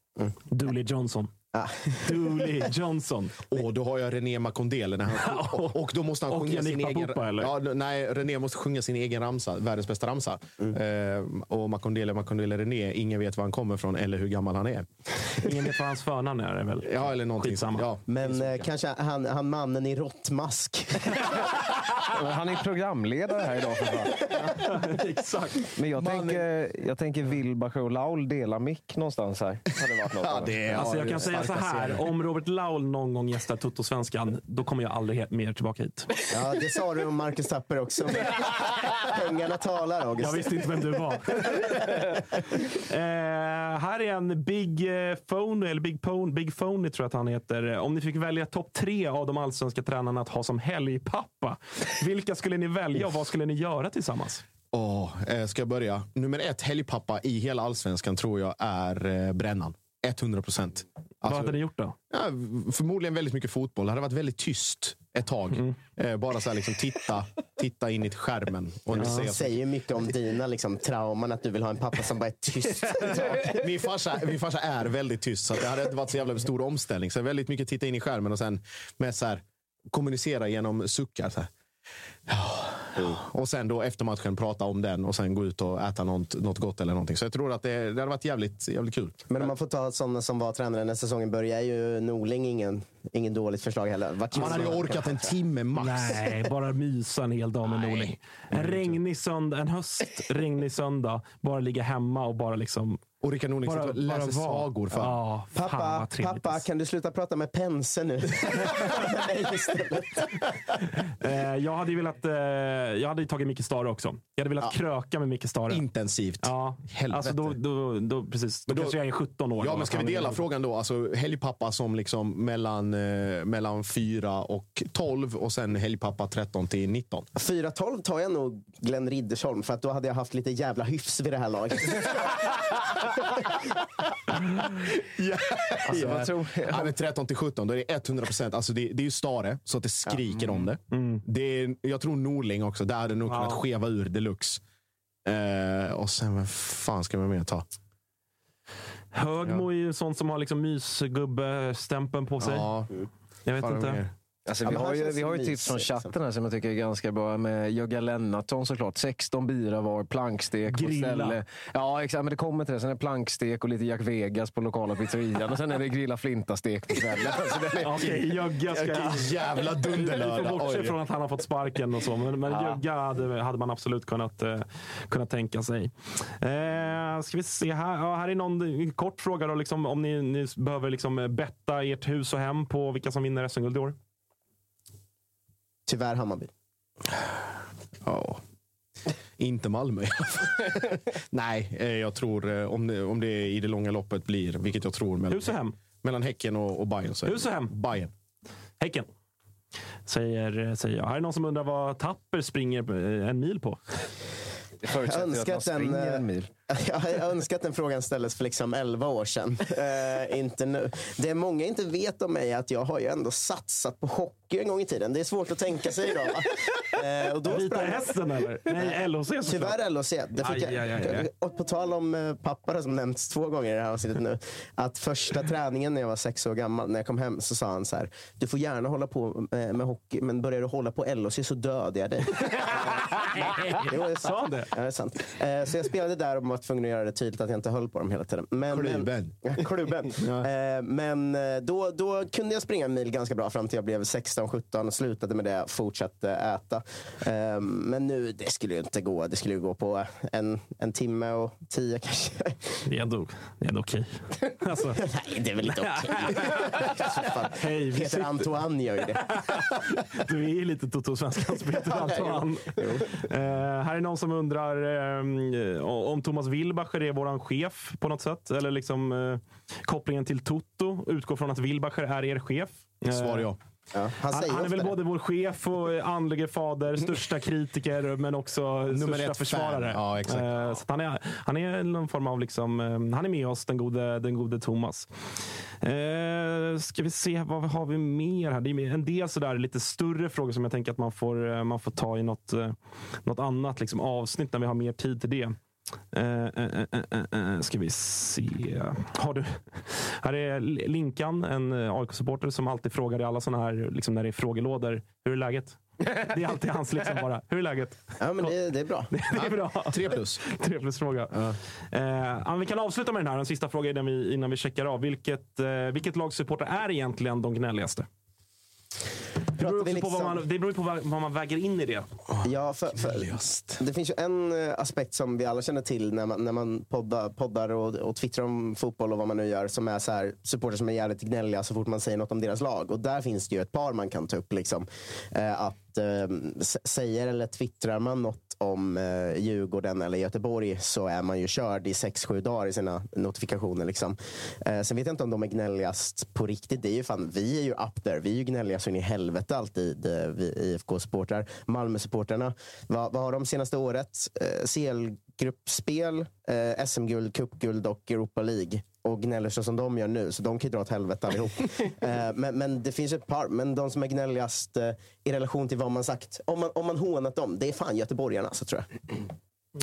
Dooley Johnson. Dooley Johnson. Och då har jag René Makondele. När han, och, och då måste han Och sjunga Yannick sin egen... Papupa, eller? Ja, nej, René måste sjunga sin egen ramsa. Världens bästa ramsa. Eh, och Makondele, Makondele René. Ingen vet var han kommer från eller hur gammal han är. Ingen vet vad hans förnamn är. är väl? Ja, eller någonting. Skitsamma. Ja. Men eh, kanske han, han mannen i råttmask. Han är programledare här idag. Exakt. Men jag tänker, jag tänker Wilbacher och Laul dela mick någonstans här. Hade varit något Ja, det är, Alltså ja, jag kan säga så här. Om Robert Laul någon gång gästar Toto-svenskan, då kommer jag aldrig mer tillbaka hit. Ja, det sa du om Marcus Tapper också. Pengarna talar, August. Jag visste inte vem du var. eh, här är en Big eh, Phone, eller Big Pone, Big Phony tror jag att han heter. Om ni fick välja topp tre av de allsvenska tränarna att ha som helgpappa, vilka skulle ni välja och vad skulle ni göra tillsammans? Åh, eh, ska jag börja? Nummer ett helgpappa i hela allsvenskan tror jag är eh, Brännan. 100 procent. vad hade ni gjort då? Ja, förmodligen väldigt mycket fotboll. Det hade varit väldigt tyst ett tag. Eh, bara så här, liksom, titta, titta in i skärmen. Och Det säga så. säger mycket om dina liksom, trauman, att du vill ha en pappa som bara är tyst. min, farsa, min farsa är väldigt tyst, så det hade inte varit så jävla stor omställning. Så väldigt mycket titta in i skärmen och sen med så här, kommunicera genom suckar. Så här. Ja. Och sen då efter matchen prata om den och sen gå ut och äta något, något gott eller någonting. Så jag tror att det, det hade varit jävligt, jävligt kul. Men om man får ta sådana som var tränare när säsongen börjar, är ju Norling ingen, ingen dåligt förslag heller. Vart Man hade ju orkat en timme max. Nej, bara mysa en hel dag med Norling. En regnig söndag, en höst regnig söndag. Bara ligga hemma och bara liksom... Och Rickard Norling sitter och läser sagor för Ja, Pappa, pappa, kan du sluta prata med Pense nu? Nej. Eh, jag hade ju velat... Eh, jag hade tagit Micke Stare också. Jag hade velat kröka med Micke Stare. Intensivt. Ja, Helvete. alltså då, då, då, precis. Då, Men då- kanske jag är 17 år. Ja, då. men ska vi dela frågan då? Alltså helgpappa som liksom mellan, eh, mellan 4 och 12 och sen helgpappa 13 till 19. 4-12 tar jag nog Glenn Riddersholm, för att då hade jag haft lite jävla hyfs vid det här laget. Alltså, vad tror Ja, men 13 till 17, då är det 100 procent. Alltså det, det är ju Stare, så att det skriker om det. det är, jag tror Norling också. Där hade det nog kunnat Ja. skeva ur deluxe. Eh, och sen, vad fan ska man mer ta? Högmo är ju sånt som har liksom mysgubbe-stämpeln på sig. Ja. Jag vet inte. mer. Alltså, vi, har ju, vi har ju tips från liksom. chatten här som jag tycker är ganska bra. Med Jögga Lennartsson såklart. 16 bira var, plankstek på Grilla. ställe. Ja, exakt. Men det kommer till det. Sen är det plankstek och lite Jack Vegas på lokala pizzerian. Och sen är det grilla flintastek på kvällen. Okej, Jögga ska... Jävla Vi får dunderlördag. bortse från att han har fått sparken och så, men, men Ja. Jögga hade, hade man absolut kunnat, eh, kunnat tänka sig. Eh, ska vi se här. Ja, här är någon kort fråga då, liksom, om ni, ni behöver liksom betta ert hus och hem på vilka som vinner SM-guld i år. Tyvärr Hammarby. Ja. Inte Malmö i alla fall. Nej, eh, jag tror eh, om det, om det i det långa loppet blir, vilket jag tror, mellan, Hus och hem. mellan Häcken och, och Bayern så Hus och hem. Bayern. Häcken. Säger, säger jag. Här är någon som undrar vad Tapper springer eh, en mil på. Ju att önskar att den, springer en mil. Jag önskar att den frågan ställdes för liksom 11 år sedan. Eh, inte nu. Det många inte vet om mig är att jag har ju ändå satsat på hockey en gång i tiden. Det är svårt att tänka sig idag. Eh, och då Vita sprang- hästen eller? Nej, LHC såklart. Tyvärr LHC. Det fick Aj, aj, aj, aj. jag, och på tal om eh, pappa som nämnts två gånger i det här avsnittet nu. Att första träningen när jag var sex år gammal, när jag kom hem, så sa han så här. Du får gärna hålla på med, med hockey, men börjar du hålla på LHC så dödar jag dig. Jo, det är Sa han sant. det? Ja, det är sant. Eh, så jag spelade där och var tvungen att göra det tydligt att jag inte höll på dem hela tiden. Men, Klubben. Klubben. Eh, men eh, då, då kunde jag springa en mil ganska bra fram till jag blev 16-17 och slutade med det fortsatte äta. Eh, men nu, det skulle ju inte gå. Det skulle ju gå på en, en timme och tio kanske. Det är ändå, det är ändå okej. Alltså, Nej, det är väl inte okej. Vi Peter sitter, Antoine gör ju det. du är ju lite Toto-svenskans Peter Antoine. Eh, här är någon som undrar eh, om Thomas Wilbacher är våran chef på något sätt. Eller liksom eh, kopplingen till Toto utgår från att Wilbacher är er chef. Eh, Svar ja. Ja, han Han, han är väl det. både vår chef och andlige fader, största kritiker men också Nummer största försvarare. Ja. Eh, Så han, är, han är någon form av liksom, eh, han är med oss, den gode, den gode Thomas. Eh, ska vi se, vad har vi mer här? Det är en del sådär lite större frågor som jag tänker att man får, eh, man får ta i något, eh, något annat liksom, avsnitt när vi har mer tid till det. Eh, eh, eh, ska vi se. Har du, här är Linkan, en AIK-supporter som alltid frågar i alla sådana här, liksom när det är frågelådor. Hur är läget? Det är alltid hans liksom bara. Hur är läget? Ja, men det, det är bra. Det är bra. Tre plus. Tre plus fråga. Eh, ja, vi kan avsluta med den här. En sista fråga innan vi, innan vi checkar av. Vilket, eh, vilket lags supporter är egentligen de gnälligaste? Det beror, på vad liksom- man, det beror på vad, vad man väger in i det. Ja, för, för, det finns ju en eh, aspekt som vi alla känner till när man, när man poddar, poddar och, och twittrar om fotboll och vad man nu gör. Som är så här, supportrar som är jävligt gnälliga så fort man säger något om deras lag. Och där finns det ju ett par man kan ta upp. Liksom. Eh, att eh, Säger eller twittrar man något om eh, Djurgården eller Göteborg så är man ju körd i 6-7 dagar i sina notifikationer. Liksom. Eh, sen vet jag inte om de är gnälligast på riktigt. Det är ju fan, vi är ju up there. Vi är ju gnälliga så in i helvete alltid, eh, vi IFK-supportrar. Malmö-supportrarna, vad, va har de senaste året? Eh, CL-gruppspel, eh, SM-guld, cupguld och Europa League. Och gnäller så som de gör nu, så de kan ju dra åt helvete allihop. eh, men, men det finns ett par, men de som är gnälligast eh, i relation till vad man sagt, om man, om man hånat dem, det är fan göteborgarna så tror jag.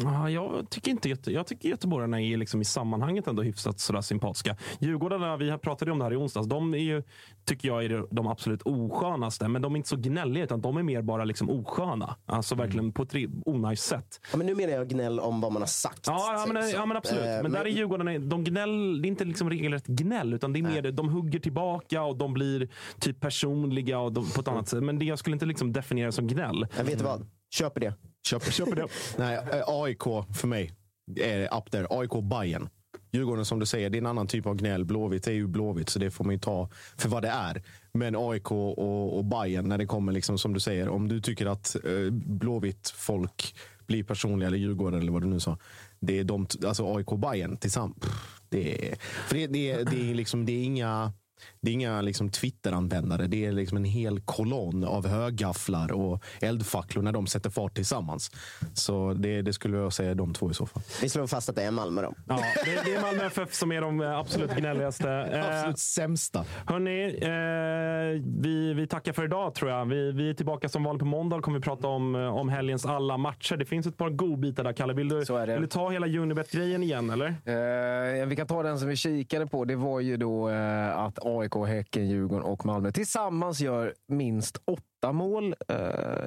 Ja, jag tycker inte Göte, jag tycker göteborgarna är liksom i sammanhanget ändå hyfsat sådär sympatiska. Djurgårdarna, vi pratade om det här i onsdags, de är ju, tycker jag är de absolut oskönaste. Men de är inte så gnälliga, utan de är mer bara liksom osköna. Alltså verkligen på ett onajs sätt. Ja, men nu menar jag gnäll om vad man har sagt. Ja, ja, men, Så- ja men absolut. eh, Men där är Djurgårdarna, de gnäll, det är inte liksom regelrätt gnäll, utan det är mer, de hugger tillbaka och de blir typ personliga och de, på ett annat sätt. Men det jag skulle inte liksom definiera som gnäll. Jag vet du vad? Köper det. Köper, köper det. Nej, eh, AIK för mig är up there. AIK Bayern. Djurgården som du säger, det är en annan typ av gnäll. Blåvitt är ju Blåvitt, så det får man ju ta för vad det är. Men AIK och, och Bayern när det kommer, liksom, som du säger, om du tycker att eh, Blåvitt folk blir personliga, eller Djurgården eller vad du nu sa. Det är de, alltså AIK och Bayern tillsammans. pff, Det är, för det, det, det, är liksom, det är inga det är inga liksom, Twitter-användare. Det är liksom en hel kolonn av högafflar och eldfacklor när de sätter fart tillsammans. Så det, det skulle jag säga är de två i så fall. Vi slår fast att det är Malmö då. Ja, det, det är Malmö FF som är de eh, absolut gnälligaste. Eh, Absolut sämsta. Hörni, eh, vi, vi tackar för idag tror jag. Vi, vi är tillbaka som vanligt på måndag och kommer vi prata om, eh, om helgens alla matcher. Det finns ett par godbitar där, Kalle. Vill du, Så är det. vill du ta hela Unibet-grejen igen eller? Eh, vi kan ta den som vi kikade på. Det var ju då eh, att AIK, Häcken, Djurgården och Malmö tillsammans gör minst åtta mål eh,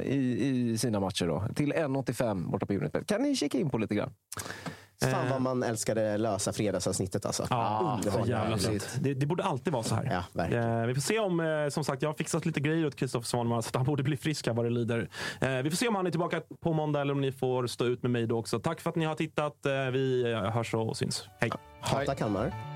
i, i sina matcher. Då, till 1,85 borta på Unibet. Kan ni kika in på lite grann? Fan vad man älskade lösa fredagsavsnittet alltså. Ja, så Underbart. jävla fint. Det, det borde alltid vara så här. Ja, verkligen. Eh, vi får se om, eh, som sagt, jag har fixat lite grejer åt Kristoffer Svanemar så att han borde bli frisk här vad det lider. Eh, vi får se om han är tillbaka på måndag eller om ni får stå ut med mig då också. Tack för att ni har tittat. Eh, vi eh, hörs och syns. Hej! Hata Kalmar.